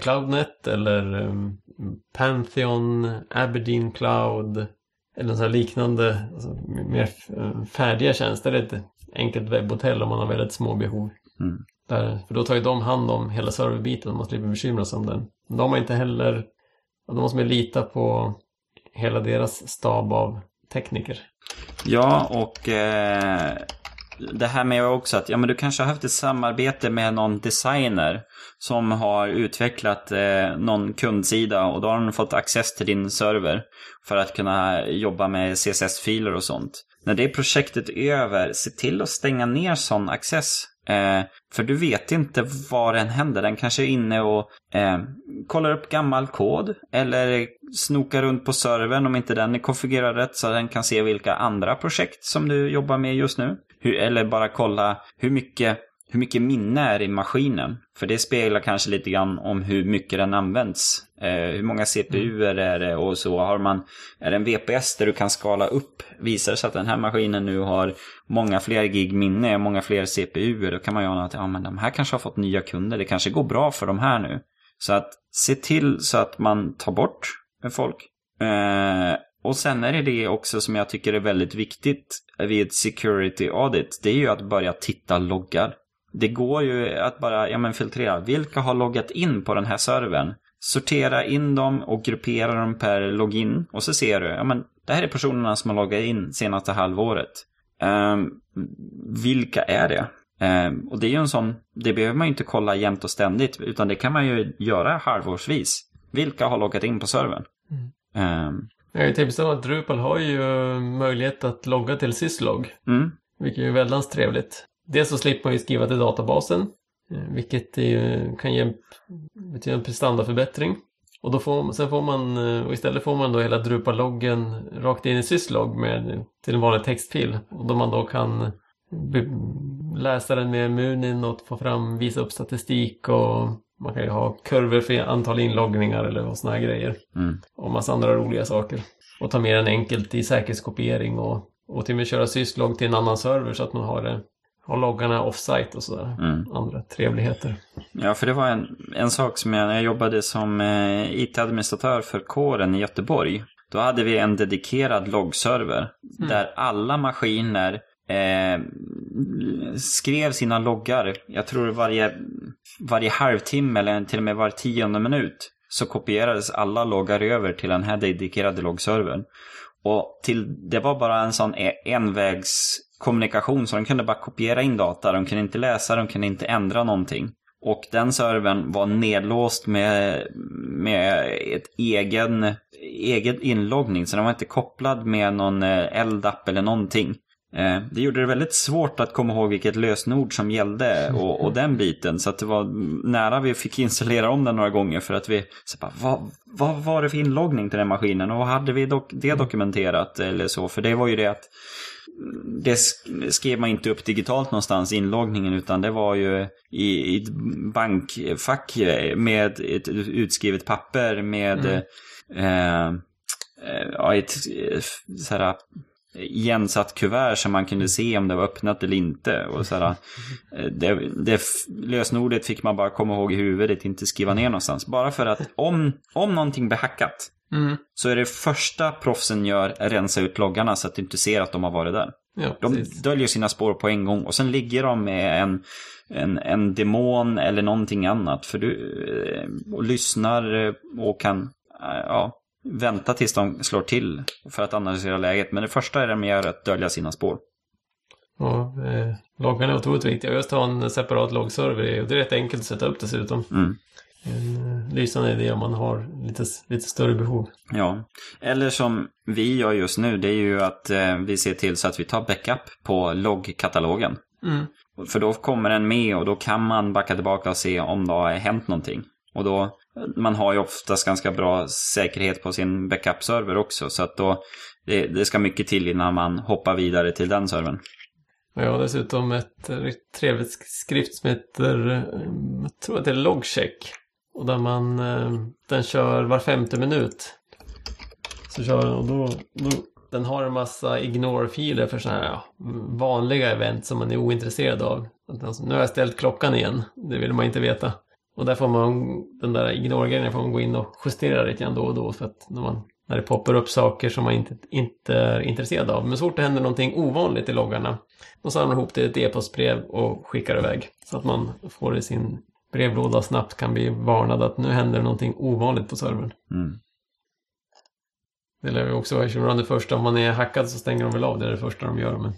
Cloudnet eller Pantheon, Aberdeen Cloud eller så liknande alltså, mer färdiga tjänster. Ett enkelt webbhotell om man har väldigt små behov. Mm. Där, för då tar ju de hand om hela serverbiten och man slipper bekymra sig om den. De har inte heller, då måste man lita på hela deras stab av tekniker. Ja, och eh, det här med också att ja, men du kanske har haft ett samarbete med någon designer som har utvecklat eh, någon kundsida och då har den fått access till din server för att kunna jobba med CSS-filer och sånt. När det projektet är över, se till att stänga ner sån access. Eh, för du vet inte vad den händer. Den kanske är inne och eh, kollar upp gammal kod. Eller snokar runt på servern om inte den är konfigurerad rätt så den kan se vilka andra projekt som du jobbar med just nu. Hur, eller bara kolla hur mycket, hur mycket minne är i maskinen. För det speglar kanske lite grann om hur mycket den används. Eh, hur många CPUer är det och så. Har man, är det en VPS där du kan skala upp. Visar det sig att den här maskinen nu har många fler gig minne, många fler CPUer. Då kan man ju ana att ja, men de här kanske har fått nya kunder. Det kanske går bra för de här nu. Så att se till så att man tar bort folk. Eh, och sen är det det också som jag tycker är väldigt viktigt vid ett security audit. Det är ju att börja titta loggar. Det går ju att bara ja, men filtrera. Vilka har loggat in på den här servern? Sortera in dem och gruppera dem per login. Och så ser du, ja men det här är personerna som har loggat in senaste halvåret. Um, vilka är det? Um, och det är ju en sån, det behöver man ju inte kolla jämt och ständigt. Utan det kan man ju göra halvårsvis. Vilka har loggat in på servern? Mm. Um, jag kan tipsa om att Drupal har ju möjlighet att logga till syslog. Mm. Vilket är väldigt trevligt. Dels så slipper man ju skriva till databasen. Eh, vilket kan ge en betydande prestandaförbättring. Och då får, sen får man, eh, och istället får man då hela Drupal-loggen rakt in i syslog med, till en vanlig textfil. Och då man då kan läsa den med Munin och få fram, visa upp statistik och man kan ju ha kurvor för antal inloggningar eller sådana här grejer. Mm. Och massa andra roliga saker. Och ta med den enkelt i säkerhetskopiering och, och till och med köra syslog till en annan server så att man har det har loggarna offsite och sådär. Mm. Andra trevligheter. Ja, för det var en, en sak som jag, när jag jobbade som eh, IT-administratör för kåren i Göteborg. Då hade vi en dedikerad loggserver Mm. där alla maskiner eh, skrev sina loggar. Jag tror varje, varje halvtimme eller till och med var tionde minut så kopierades alla loggar över till den här dedikerade loggservern. Och till, det var bara en sån e- envägs kommunikation så de kunde bara kopiera in data. De kunde inte läsa, de kunde inte ändra någonting. Och den servern var nedlåst med, med ett egen, egen inloggning. Så den var inte kopplad med någon eh, LDAP eller någonting. Eh, det gjorde det väldigt svårt att komma ihåg vilket lösenord som gällde och, och den biten. Så att det var nära vi fick installera om den några gånger för att vi, så bara, vad, vad var det för inloggning till den maskinen och vad hade vi dok- det dokumenterat eller så? För det var ju det att det sk- skrev man inte upp digitalt någonstans, inloggningen, utan det var ju i, i ett bankfack med ett utskrivet papper med Mm. eh, eh, ja, ett eh, så här, igensatt kuvert som man kunde se om det var öppnat eller inte. Och så här, eh, det, det lösenordet fick man bara komma ihåg i huvudet, inte skriva ner någonstans. Bara för att om, om någonting blir hackat Mm. så är det första proffsen gör rensa ut loggarna så att du inte ser att de har varit där. Ja, De precis. döljer sina spår på en gång och sen ligger de med en, en, en demon eller någonting annat. För du eh, och lyssnar eh, och kan eh, ja, vänta tills de slår till för att analysera läget. Men det första är de gör att dölja sina spår. Ja, eh, loggarna är otroligt viktiga. Just ha en separat loggserver och det är rätt enkelt att sätta upp dessutom. Mm. En eh, lysande idé om man har lite, lite större behov. Ja, eller som vi gör just nu, det är ju att eh, vi ser till så att vi tar backup på loggkatalogen. Mm. För då kommer den med och då kan man backa tillbaka och se om det har hänt någonting. Och då, man har ju oftast ganska bra säkerhet på sin backup-server också. Så att då, det, det ska mycket till innan man hoppar vidare till den servern. Jag har dessutom ett eh, trevligt sk- skrift som heter, eh, jag tror att det är Logcheck. Och där man, eh, den kör var femte minut. Så kör den och då, då den har en massa ignore-filer för sådana här ja, vanliga event som man är ointresserad av. Alltså, Nu har jag ställt klockan igen, det vill man inte veta. Och där får man, den där ignore-grejen får man gå in och justera lite grann då och då för att när, man, när det poppar upp saker som man inte, inte är intresserad av. Men så fort det händer någonting ovanligt i loggarna då samlar man ihop det i ett e-postbrev och skickar iväg. Så att man får det i sin brevlåda snabbt kan bli varnad att nu händer någonting ovanligt på servern. Mm. Det lär ju också vara eftersom det första, om man är hackad så stänger de väl av det, är det första de gör. Men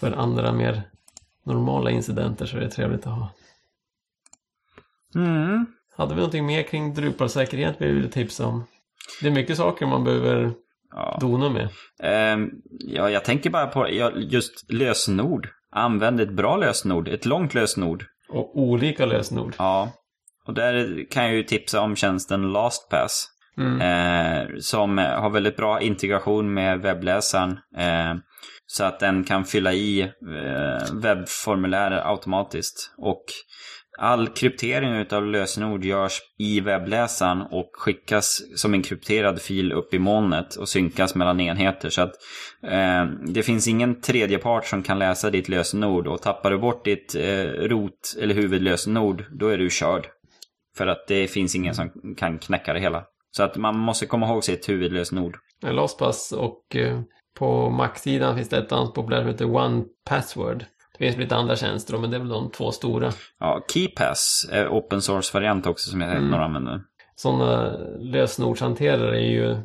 för andra mer normala incidenter så är det trevligt att ha. Mm. Hade vi någonting mer kring Drupal-säkerhet vi ville tipsa om? Det är mycket saker man behöver Ja. dona med. Ehm, ja, jag tänker bara på just lösenord. Använd ett bra lösenord, ett långt lösenord. Och olika lösenord. Ja. Och där kan jag ju tipsa om tjänsten LastPass. Mm. Eh, som har väldigt bra integration med webbläsaren. Eh, så att den kan fylla i eh, webbformulär automatiskt. Och all kryptering av lösenord görs i webbläsaren och skickas som en krypterad fil upp i molnet och synkas mellan enheter. Så att eh, det finns ingen tredje part som kan läsa ditt lösenord och tappar du bort ditt eh, rot eller huvudlösenord då är du körd. För att det finns ingen som kan knäcka det hela. Så att man måste komma ihåg sitt huvudlösenord. En LastPass och eh, på Mac-sidan finns det ett annat populärt som heter One Password. Det finns lite andra tjänster men det är väl de två stora. Ja, KeyPass är open source-variant också som jag Mm. några använder. Sådana lösenordshanterare är ju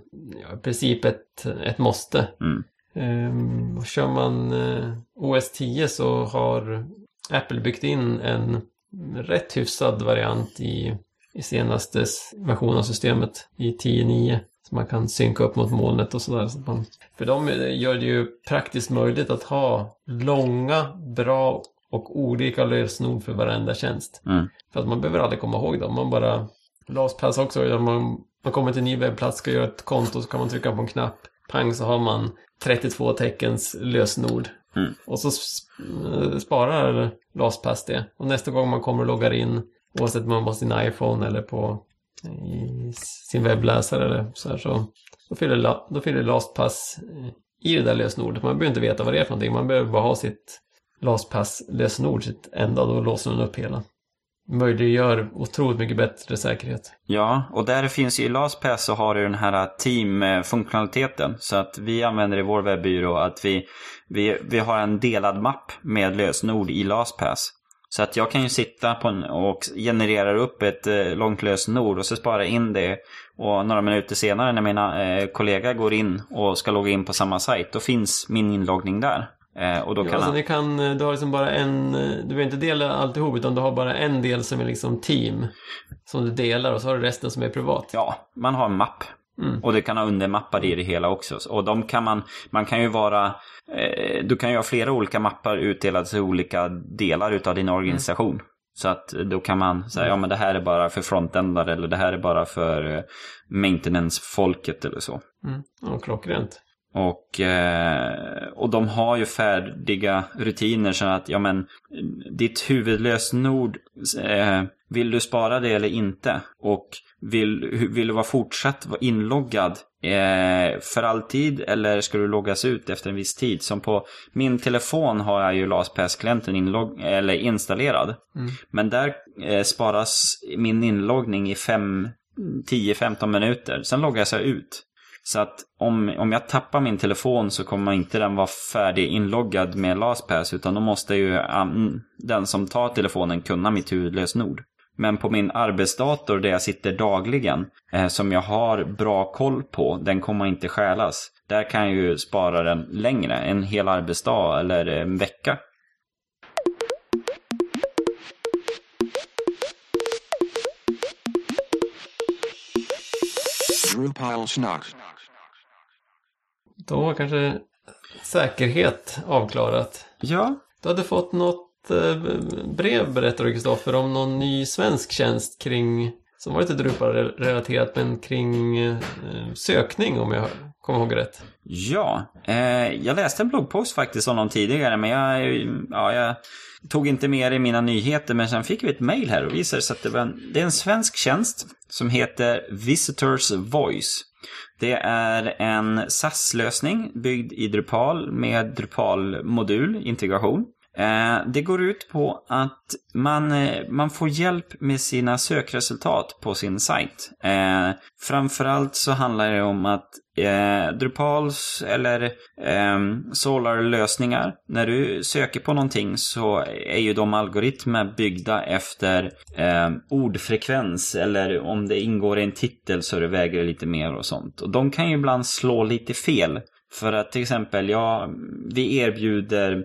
ja, i princip ett, ett måste. Mm. Ehm, och kör man eh, OS 10 så har Apple byggt in en rätt hyfsad variant i, i senaste s- version av systemet i 10.9. Så man kan synka upp mot molnet och sådär. Så man, för de eh, gör det ju praktiskt möjligt att ha långa, bra och olika lösenord för varenda tjänst. Mm. För att man behöver aldrig komma ihåg dem. Man bara LastPass också, där man man kommer till en ny webbplats, ska göra ett konto, så kan man trycka på en knapp. Pang så har man 32 teckens lösenord. Mm. Och så sp- sparar LastPass det. Och nästa gång man kommer och loggar in, oavsett om man har sin iPhone eller på i sin webbläsare eller så här, så då fyller, då fyller LastPass eh, i det där lösenordet. Man behöver inte veta vad det är för någonting. Man behöver bara ha sitt LastPass-lösenord, sitt enda, och då låser den upp hela. Möjliggör otroligt mycket bättre säkerhet. Ja, och där finns ju i LastPass så har du den här eh, team-funktionaliteten. Så att vi använder i vår webbyrå att vi, vi, vi har en delad mapp med lösenord i LastPass. Så att jag kan ju sitta på en, och generera upp ett eh, långt lösenord och så spara in det. Och några minuter senare när mina eh, kollegor går in och ska logga in på samma sajt, då finns min inloggning där. Eh, och då Ja, kan alltså han... kan, du har liksom bara en, du behöver inte dela alltihop utan du har bara en del som är liksom team. Som du delar och så har du resten som är privat. Ja, man har en mapp. Mm. Och det kan ha undermappar i det hela också. Och de kan man, man kan ju vara, eh, du kan ju ha flera olika mappar utdelade till olika delar utav din organisation. Så att då kan man säga, ja men det här är bara för frontendare eller det här är bara för eh, maintenance-folket eller så. Mm. Ja, klockrent. Och, eh, och de har ju färdiga rutiner så att, ja men, ditt huvudlösenord, eh, vill du spara det eller inte? Och vill, vill du vara fortsatt vara inloggad eh, för alltid eller ska du loggas ut efter en viss tid? Som på min telefon har jag ju LastPass-klienten inlogg, eller installerad. Mm. Men där eh, sparas min inloggning i fem- 10-15 minuter. Sen loggas jag ut. Så att om, om jag tappar min telefon så kommer inte den vara färdig inloggad med LastPass utan då måste ju um, den som tar telefonen kunna mitt huvudlösenord. Men på min arbetsdator där jag sitter dagligen, eh, som jag har bra koll på, den kommer inte stjälas. Där kan jag ju spara den längre, en hel arbetsdag eller en vecka. Då var kanske säkerhet avklarat. Ja, Du hade fått något Eh, brev berättar du Kristoffer om någon ny svensk tjänst kring som var lite Drupal-relaterat men kring eh, sökning om jag kommer ihåg rätt. Ja, eh, jag läste en bloggpost faktiskt om någon tidigare men jag, ja, jag tog inte med det i mina nyheter men sen fick vi ett mail här och visade sig att det, var en, det är en svensk tjänst som heter Visitors Voice. Det är en SAS-lösning byggd i Drupal med Drupal-modul, integration. Eh, det går ut på att man, eh, man får hjälp med sina sökresultat på sin sajt. Eh, framförallt så handlar det om att Drupals eller ehm, Solar-lösningar, när du söker på någonting så är ju de algoritmer byggda efter ehm, ordfrekvens eller om det ingår i en titel så det väger lite mer och sånt. Och de kan ju ibland slå lite fel. För att till exempel, ja, vi erbjuder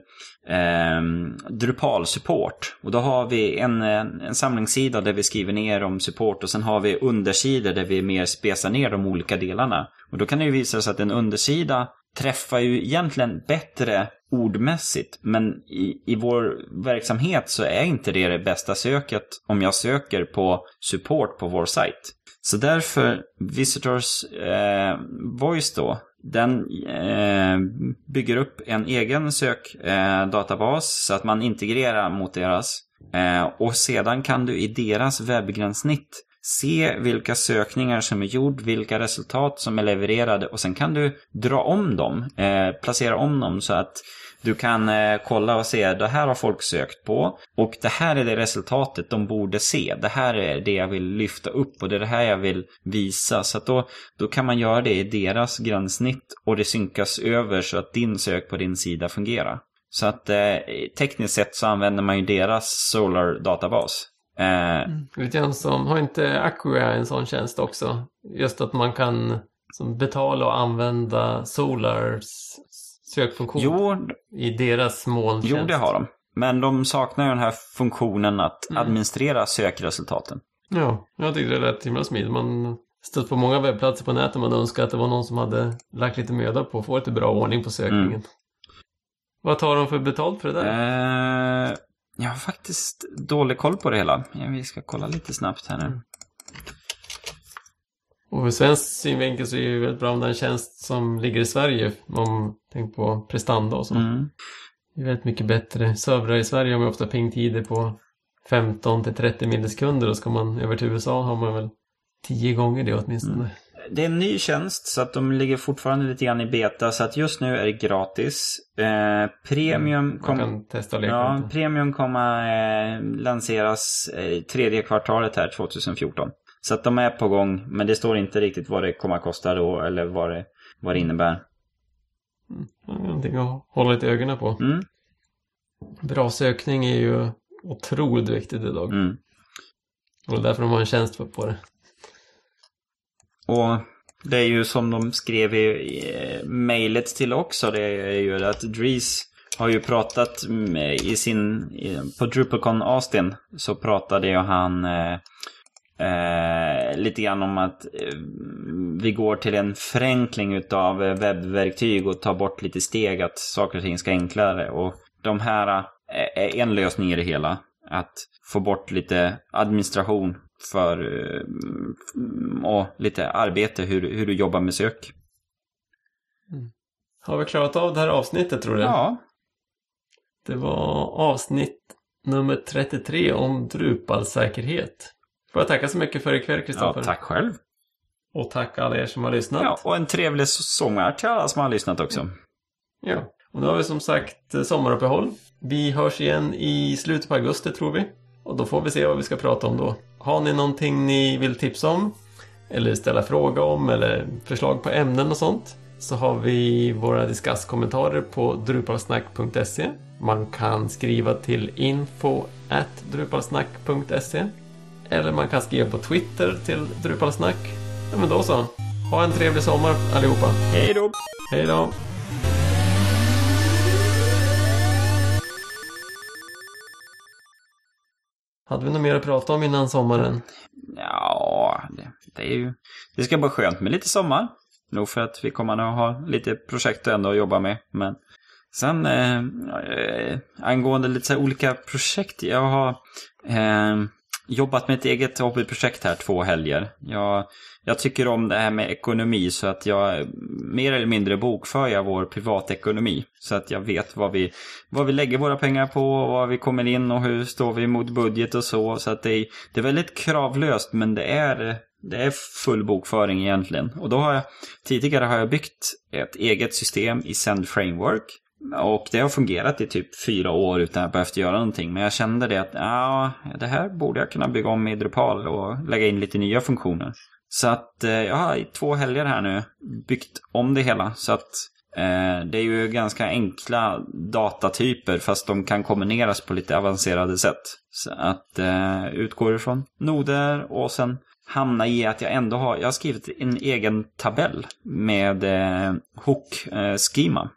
eh, Drupal-support. Och då har vi en, en, samlingssida där vi skriver ner om support och sen har vi undersidor där vi mer spesar ner de olika delarna. Och då kan det ju visa sig att en undersida träffar ju egentligen bättre ordmässigt. Men i, i vår verksamhet så är inte det det bästa söket om jag söker på support på vår sajt. Så därför, Visitors eh, Voice då, den eh, bygger upp en egen sökdatabas eh, så att man integrerar mot deras. Eh, och sedan kan du i deras webbgränssnitt se vilka sökningar som är gjord, vilka resultat som är levererade och sen kan du dra om dem, eh, placera om dem så att du kan eh, kolla och se, det här har folk sökt på och det här är det resultatet de borde se. Det här är det jag vill lyfta upp och det är det här jag vill visa. Så att då, då kan man göra det i deras gränssnitt och det synkas över så att din sök på din sida fungerar. Så att eh, tekniskt sett så använder man ju deras Solar-databas. Eh, mm. Lite grann som, har inte Acquia en sån tjänst också? Just att man kan som betala och använda Solars sökfunktion jo, i deras molntjänst. jo, det har de. Men de saknar ju den här funktionen att Mm. administrera sökresultaten. Ja, jag tyckte det lät himla smidigt. Man stött på många webbplatser på nätet man önskar att det var någon som hade lagt lite möda på att få lite bra ordning på sökningen. Mm. Vad tar de för betalt för det där? Eh, jag har faktiskt dålig koll på det hela. Vi ska kolla lite snabbt här nu. Och ur svensk synvinkel så är det ju väldigt bra om det är en tjänst som ligger i Sverige. Om tänk på prestanda och så. Mm. Det är väldigt mycket bättre. Servrar i Sverige har man ofta pingtider på 15 till 30 millisekunder och ska man över till USA har man väl 10 gånger det åtminstone. Mm. Det är en ny tjänst så att de ligger fortfarande lite grann i beta så att just nu är det gratis. Eh, premium Man kommer kan testa ja, premium kommer eh, lanseras eh, tredje kvartalet här 2014. Så att de är på gång men det står inte riktigt vad det kommer att kosta då eller vad det, vad det innebär. Ja, Någonting att hålla lite ögonen på. Mm, Bra sökning är ju otroligt viktigt idag. mm. Och det är därför de har en tjänst på det. Och det är ju som de skrev i, mejlet till också, det är ju att Dries har ju pratat i sin, på DrupalCon Austin så pratade ju han eh, eh, lite grann om att eh, vi går till en förenkling utav webbverktyg och tar bort lite steg att saker och ting ska enklare. Och de här eh, är en lösning i det hela. Att få bort lite administration för eh, mm, och lite arbete hur, hur du jobbar med sök. Har vi klarat av det här avsnittet tror du? Ja, Det var avsnitt nummer 33 om Drupal-säkerhet. Får jag tacka så mycket för ikväll ja Kristoffer. tack själv. Och tack alla er som har lyssnat. Ja, och en trevlig sommar till alla som har lyssnat också. Ja, och nu har vi som sagt eh, sommaruppehåll. Vi hörs igen i slutet på augusti tror vi. Och då får vi se vad vi ska prata om då. Har ni någonting ni vill tipsa om? Eller ställa fråga om? Eller förslag på ämnen och sånt? Så har vi våra diskusskommentarer på drupalsnack.se. Man kan skriva till info at drupalsnack.se. Eller man kan skriva på Twitter till drupalsnack. Ja men då så. Ha en trevlig sommar allihopa. Hej då! Hej då! Hade vi något mer att prata om innan sommaren? Ja, det, det är ju... Det ska vara skönt med lite sommar. Nog för att vi kommer att ha lite projekt ändå att jobba med. Men sen eh, eh, angående lite så olika projekt. Jag har eh, jobbat med ett eget hobbyprojekt här två helger. Jag, jag tycker om det här med ekonomi så att jag mer eller mindre bokför jag vår privatekonomi. Så att jag vet vad vi, vad vi lägger våra pengar på och vad vi kommer in och hur står vi mot budget och så. Så att det är, det är väldigt kravlöst men det är, det är full bokföring egentligen. Och då har jag, tidigare har jag byggt ett eget system i Send Framework. Och det har fungerat i typ fyra år utan att jag behövt göra någonting. Men jag kände det att ja, det här borde jag kunna bygga om i Drupal och lägga in lite nya funktioner. Så att eh, jag har i två helger här nu byggt om det hela. Så att eh, det är ju ganska enkla datatyper fast de kan kombineras på lite avancerade sätt. Så att eh, utgår ifrån noder och sen hamna i att jag ändå har, jag har skrivit en egen tabell med eh, hook-schema. Eh,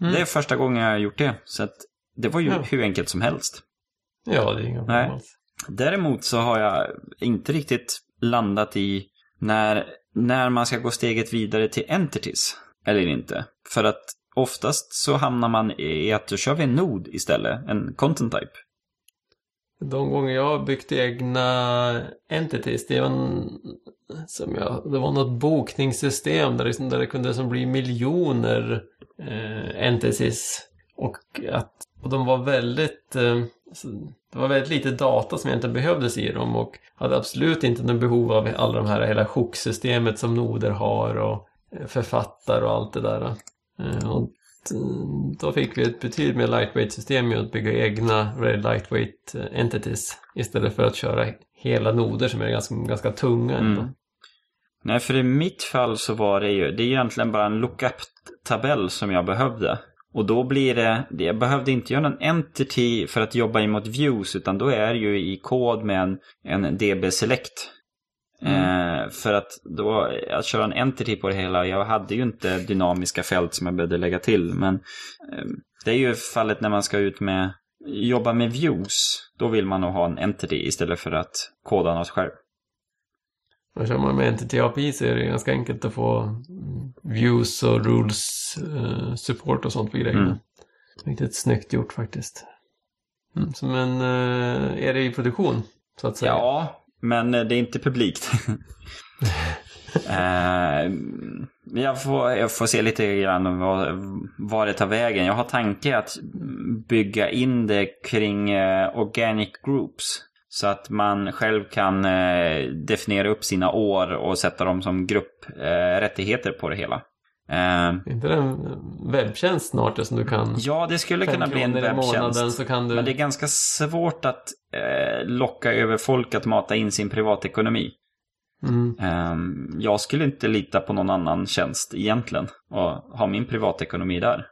Mm. Det är första gången jag har gjort det. Så det var ju Ja. hur enkelt som helst. Ja, det är inga problem alls. Däremot så har jag inte riktigt landat i när, när man ska gå steget vidare till entities. Eller inte. För att oftast så hamnar man i att då kör vi en nod istället. En content type. De gånger jag har byggt egna entities, det var, en, som jag, det var något bokningssystem där, liksom, där det kunde som bli miljoner eh, entities. Och, att, och de var väldigt, eh, alltså, det var väldigt lite data som egentligen behövdes i dem och hade absolut inte något behov av alla de här, hela hook-systemet som noder har och eh, författare och allt det där. Eh, och Mm, då fick vi ett betydligt mer lightweight system med att bygga egna very lightweight eh, entities istället för att köra hela noder som är ganska, ganska tunga. Mm. Nej, för i mitt fall så var det ju, det är egentligen bara en lookup-tabell som jag behövde. Och då blir det, jag behövde inte göra en entity för att jobba emot views, utan då är det ju i kod med en, en DB select. Eh, för att då, att köra en entity på det hela, jag hade ju inte dynamiska fält som jag behövde lägga till. Men eh, det är ju fallet när man ska ut med, jobba med views. Då vill man nog ha en entity istället för att koda något själv. Och kör man med Entity API så är det ganska enkelt att få mm, views och rules eh, support och sånt på grejerna. Mm. Riktigt snyggt gjort faktiskt. Mm, så men eh, är det i produktion så att säga? Ja, men eh, det är inte publikt. eh, jag, får, jag får se lite grann vad, vad det tar vägen. Jag har tanke att bygga in det kring eh, organic groups. Så att man själv kan eh, definiera upp sina år och sätta dem som grupprättigheter eh, på det hela. Eh, inte det en webbtjänst snart som du kan... Ja, det skulle kunna bli en webbtjänst. Du... Men det är ganska svårt att eh, locka över folk att mata in sin privatekonomi. Mm. Eh, jag skulle inte lita på någon annan tjänst egentligen och ha min privatekonomi där.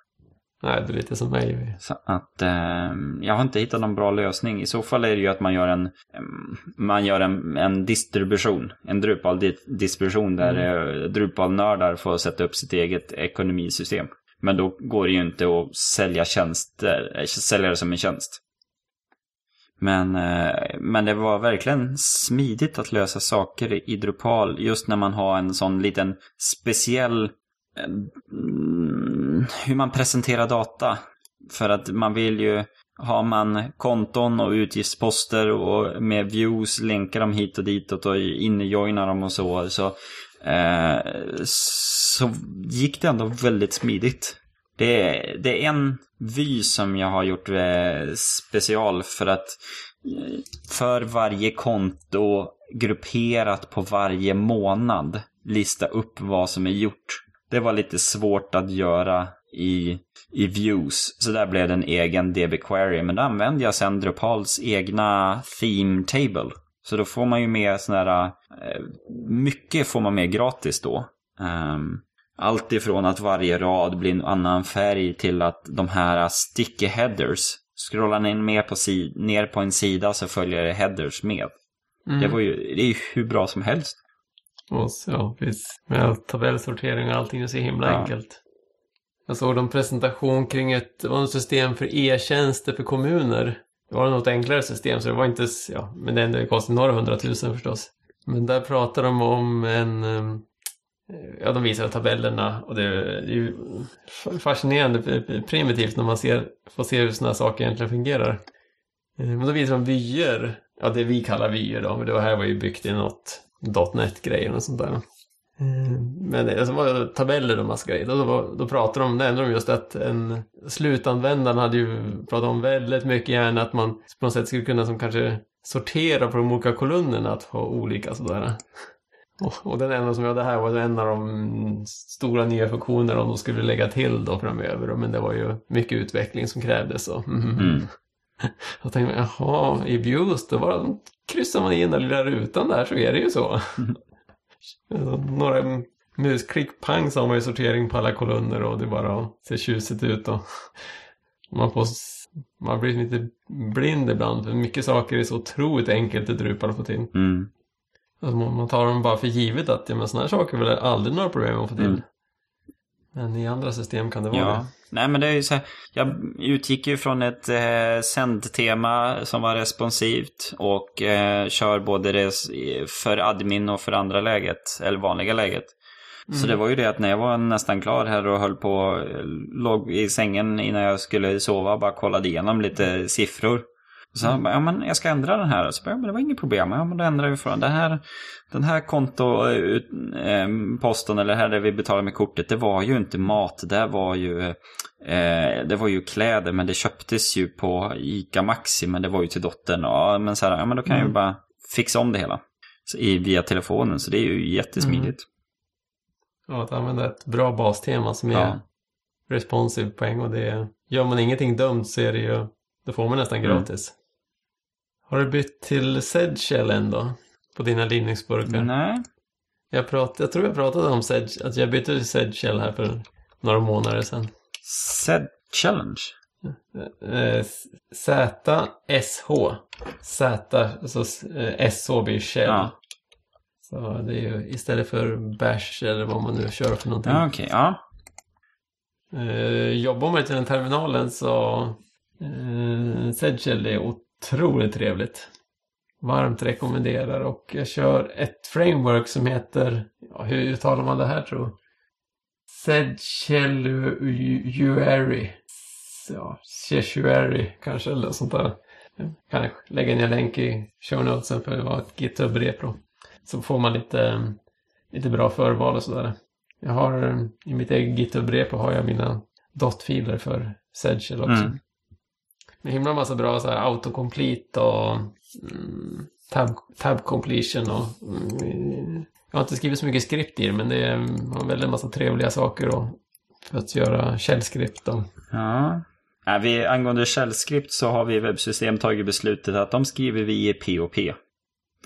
Nej, det är lite som mig. Så att eh, jag har inte hittat någon bra lösning. I så fall är det ju att man gör en, man gör en, en distribution. En Drupal-distribution där mm. Drupal-nördar får sätta upp sitt eget ekonomisystem. Men då går det ju inte att sälja tjänster, eh, sälja det som en tjänst. Men, eh, men det var verkligen smidigt att lösa saker i Drupal just när man har en sån liten speciell hur man presenterar data. För att man vill ju, har man konton och utgiftsposter och med views, länkar dem hit och ditåt och injoinar dem och så. Så, eh, så gick det ändå väldigt smidigt. Det är, det är en vy som jag har gjort eh, special för att för varje konto grupperat på varje månad lista upp vad som är gjort. Det var lite svårt att göra i, i views. Så där blev det en egen DB query. Men då använde jag sen Drupals egna theme table. Så då får man ju med sådana här, eh, mycket får man med gratis då. Um, allt ifrån att varje rad blir en annan färg till att de här sticky headers. Scrollar ni ner på, ner på en sida så följer det headers med. Mm. Det, var ju, det är ju hur bra som helst. Och så, precis. Med tabellsortering och allting, det är så himla ja. enkelt. Jag såg en presentation kring ett, var ett system för e-tjänster för kommuner. Det var något enklare system så det var inte, ja, men det kostade några hundratusen förstås. Men där pratar de om en, ehm, ja de visar tabellerna och det är ju fascinerande primitivt när man ser, får se hur sådana saker egentligen fungerar. Eh, men då visar de vyer, ja det vi kallar vyer då, men det här var ju byggt i något .NET-grejer och sånt där. Eh, men det var tabeller och massa grejer. Då, då pratade de, nämnde de just att en slutanvändaren hade ju pratat om väldigt mycket gärna att man på något sätt skulle kunna som kanske sortera på de olika kolumnerna att ha olika sådär. Och, och den enda som jag det här var en av de stora nya funktionerna de skulle lägga till då framöver. Men det var ju mycket utveckling som krävdes. Och, mm. Mm. Jag tänkte, jaha, i Views då var kryssar man i den där lilla rutan där så är det ju så. Några musklick pang så har man ju sortering på alla kolumner och det bara ser tjusigt ut. Och man, får, man blir lite blind ibland för mycket saker är så otroligt enkelt att Drupal att få till. Mm. Alltså man tar dem bara för givet att ja, men sådana här saker är väl aldrig några problem att få till. Mm. Men i andra system kan det vara ja. det. Nej men det är ju så här, jag utgick ju från ett eh, sändtema som var responsivt och eh, kör både det för admin och för andra läget, eller vanliga läget. Mm. Så det var ju det att när jag var nästan klar här och höll på, låg i sängen innan jag skulle sova, bara kollade igenom lite siffror. Så mm. ja, men jag ska ändra den här. Så ja, men det var inget problem. Ja, men då ändrar vi från den här, den här kontoposten, eh, eller här där vi betalar med kortet, det var ju inte mat. Det var ju, eh, det var ju kläder, men det köptes ju på ICA Maxi, men det var ju till dottern. Ja, men så här, ja, men då kan mm. jag ju bara fixa om det hela så, i, via telefonen. Så det är ju jättesmidigt. Mm. Ja, att använda ett bra bastema som är ja. responsive på en gång. Det är, gör man ingenting dumt så är det ju, då får man nästan mm. gratis. Mm. Har du bytt till Sedgel ändå? På dina Linux-burkar? Nej. Jag, prat, jag tror jag pratade om Sedge, att jag bytte till Sedgel här för några månader sedan. Sed Challenge? Eh, Z-S-H. Z, alltså S-H blir Shell. Ja. Så det är ju istället för Bash eller vad man nu kör för någonting. Ja, okej. Okay. Ja. Eh, jobbar man till den terminalen så eh, Sedgel är otroligt trevligt. Varmt rekommenderar och jag kör ett framework som heter, ja, hur uttalar man det här tror Sedgeluary. Ja, Chesuari kanske eller sånt där. Jag kan lägga ner länk i show notesen för det var ett GitHub-repro. Så får man lite lite bra förval och sådär. Jag har eh, i mitt eget GitHub-repo har jag mina dot-filer för Sedgel också. Mm. Med himla massa bra så här autocomplete och mm, tab, tab completion och mm, jag har inte skrivit så mycket skript i det men det är har väldigt massa trevliga saker och, för att göra källskript och Ja. Ja, vi, angående källskript så har vi i webbsystem tagit beslutet att de skriver vi i POP.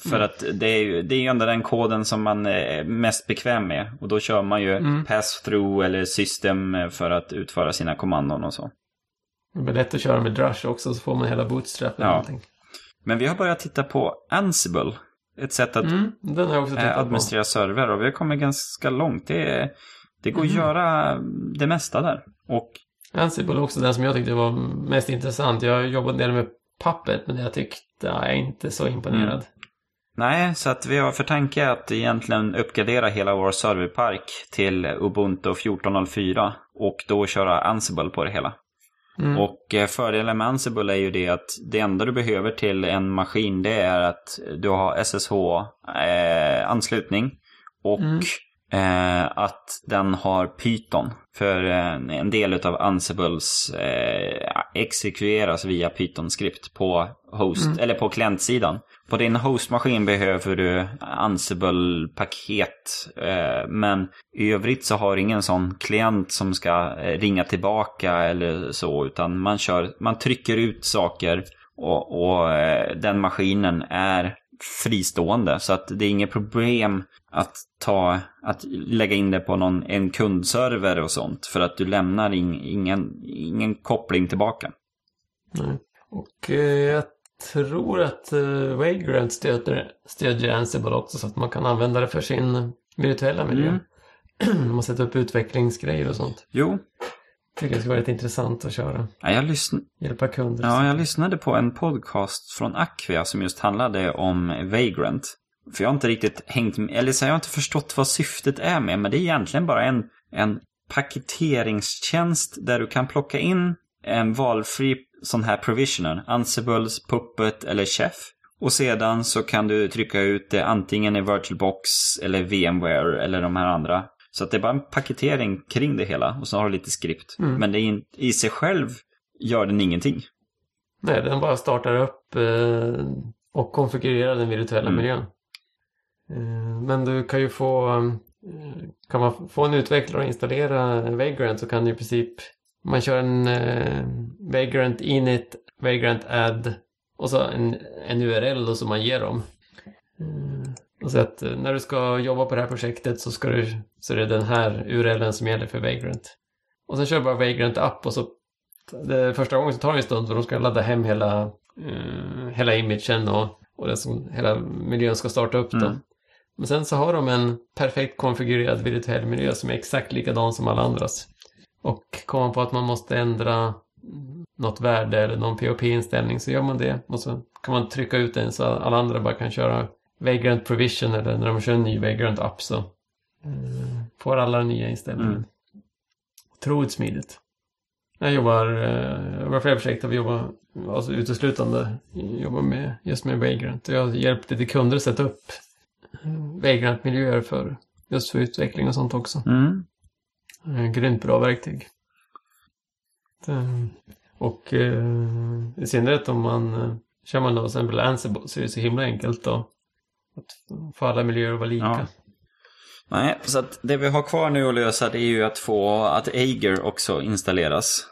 För Mm. att det är ju det är ändå den koden som man är mest bekväm med. Och då kör man ju Mm. pass-through eller system för att utföra sina kommandon och så. Det blir lätt att köra med Drush också så får man hela bootstrap eller Ja. någonting. Men vi har börjat titta på Ansible. Ett sätt att Mm, har eh, tittat på. administrera server och vi har kommit ganska långt. Det, är- det går att Mhm. göra det mesta där. Och Ansible är också den som jag tyckte var mest intressant. Jag jobbade en del med Puppet men jag tyckte jag är inte så imponerad. Mm. Nej, så att vi har för tanke att egentligen uppgradera hela vår serverpark till Ubuntu 14.04 och då köra Ansible på det hela. Mm. Och eh, fördelen med Ansible är ju det att det enda du behöver till en maskin det är att du har SSH-anslutning och Mm. eh, att den har Python. För eh, en del av Ansibles eh, exekveras via Python-skript på host, Mm. eller på klientsidan. På din hostmaskin behöver du Ansible-paket. Eh, men i övrigt så har ingen sån klient som ska eh, ringa tillbaka eller så. Utan man, kör, man trycker ut saker och, och eh, den maskinen är fristående. Så att det är inget problem att, ta, att lägga in det på någon, en kundserver och sånt. För att du lämnar in, ingen, ingen koppling tillbaka. Mm. Och jag tror att eh, Vagrant stöder, stödjer Ansible också så att man kan använda det för sin virtuella miljö. Mm. man sätter upp utvecklingsgrejer och sånt. Jo, Tycker det skulle vara rätt intressant att köra. ja, jag lyssn- Hjälpa kunder. Ja, jag lyssnade på en podcast från Acquia som just handlade om Vagrant. För jag har inte riktigt hängt med, eller så har jag inte förstått vad syftet är med, men det är egentligen bara en, en paketeringstjänst där du kan plocka in en valfri sån här provisioner, Ansibles, Puppet eller Chef. Och sedan så kan du trycka ut det antingen i VirtualBox eller VMware eller de här andra. Så att det är bara en paketering kring det hela och så har du lite skript. Mm. Men det är i sig själv gör den ingenting. Nej, den bara startar upp eh, och konfigurerar den virtuella Mm. miljön. Eh, men du kan ju få, eh, kan man få en utvecklare att installera Vagrant så kan du i princip, man kör en eh, Vagrant init, Vagrant add och så en, en URL då som man ger dem. Eh, och så att eh, när du ska jobba på det här projektet så, ska du, så är det den här URLen som gäller för Vagrant. Och sen kör bara Vagrant app och så det, första gången så tar det en stund för de ska ladda hem hela, eh, hela imagen och, och det som, hela miljön ska starta upp då. Mm. Men sen så har de en perfekt konfigurerad virtuell miljö som är exakt likadan som alla andras. Och kommer man på att man måste ändra något värde eller någon POP-inställning så gör man det. Och så kan man trycka ut den så alla andra bara kan köra Vagrant Provision eller när de kör en ny Vagrant App så eh, får alla nya inställningen. Mm. Otroligt smidigt. Jag jobbar, eh, jag jobbar flera projekt där vi jobbar alltså uteslutande jobbar med, just med Vagrant. Jag har hjälpt lite kunder att sätta upp eh, Vagrant-miljöer för just för utveckling och sånt också. Mm. Eh, Grymt bra verktyg. Och eh, i synnerhet om man eh, kör man då till exempel Ansible så är det så himla enkelt då att få alla miljöer att vara lika. Ja. Nej, så att det vi har kvar nu att lösa det är ju att få att Eiger också installeras.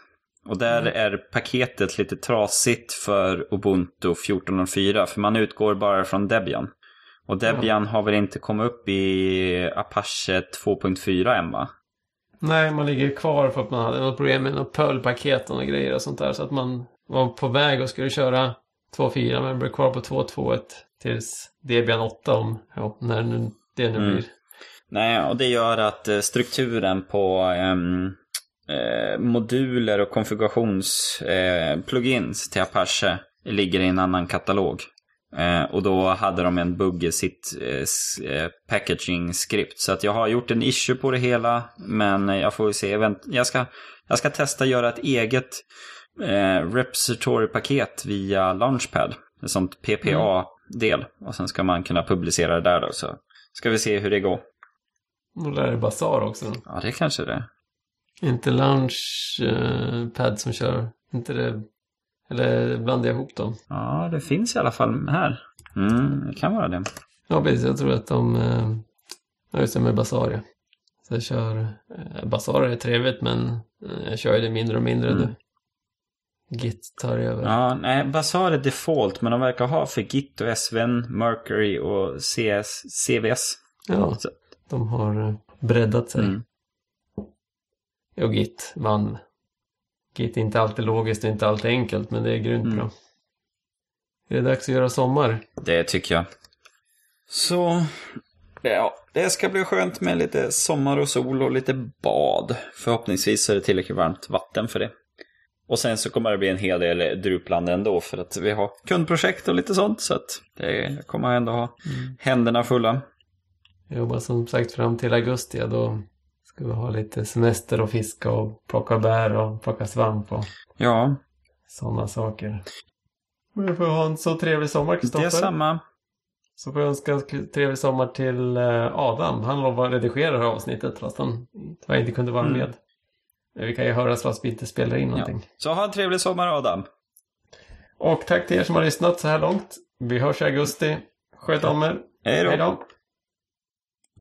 Och där Mm. är paketet lite trasigt för Ubuntu 14.04 för man utgår bara från Debian. Och Debian har väl inte kommit upp i Apache 2.4 än va? Nej, man ligger kvar för att man hade något problem med något Perl-paket och grejer och sånt där. Så att man var på väg och skulle köra 2.4 men blev kvar på 2.2.1 tills Debian 8 om, ja, när nu, det nu Mm. blir. Nej, och det gör att eh, strukturen på ehm, eh, moduler och konfigurations-plugins eh, plugins till Apache ligger i en annan katalog. Eh, och då hade de en bugg i sitt eh, eh, packaging-skript. Så att jag har gjort en issue på det hela, men jag får se. Jag, ska, jag ska testa göra ett eget eh, repository-paket via Launchpad. Sånt PPA-del. Och sen ska man kunna publicera det där då. Så ska vi se hur det går. Nu lär det Bazaar också. Ja, det kanske det är. Inte Launchpad som kör. Inte det. Eller blandar jag ihop dem? Ja, det finns i alla fall här. Mm, det kan vara det. Ja, precis. Jag tror att de... eh, Ja, just det, med Bazaar ja. Så jag kör... eh, Bazaar är trevligt men eh, jag kör ju det mindre och mindre Mm. nu. Git tar över. Ja, nej, Bazaar är default, men de verkar ha för Git och SVN, Mercury och CS, CVS. Ja, Så- de har breddat sig. Mm. Och Git vann. Git är inte alltid logiskt och inte alltid enkelt, men det är grymt Mm. bra. Är det dags att göra sommar? Det tycker jag. Så, ja, det ska bli skönt med lite sommar och sol och lite bad. Förhoppningsvis är det tillräckligt varmt vatten för det. Och sen så kommer det bli en hel del druplande ändå för att vi har kundprojekt och lite sånt. Så att det jag kommer ändå ha händerna fulla. Jag jobbar som sagt fram till augusti då vi ha lite semester och fiska och plocka bär och plocka svamp och Ja, sådana saker. Men jag får ha en så trevlig sommar, det är Kristoffer. samma. Så får jag önska en trevlig sommar till eh, Adam. Han lovar att redigera det här avsnittet fast han tyvärr inte kunde vara Mm. med. Men vi kan ju höras fast vi inte spelar in någonting. Så ha en trevlig sommar Adam. Och tack till er som har lyssnat så här långt. Vi hörs i augusti. Sköt om er. Hej då.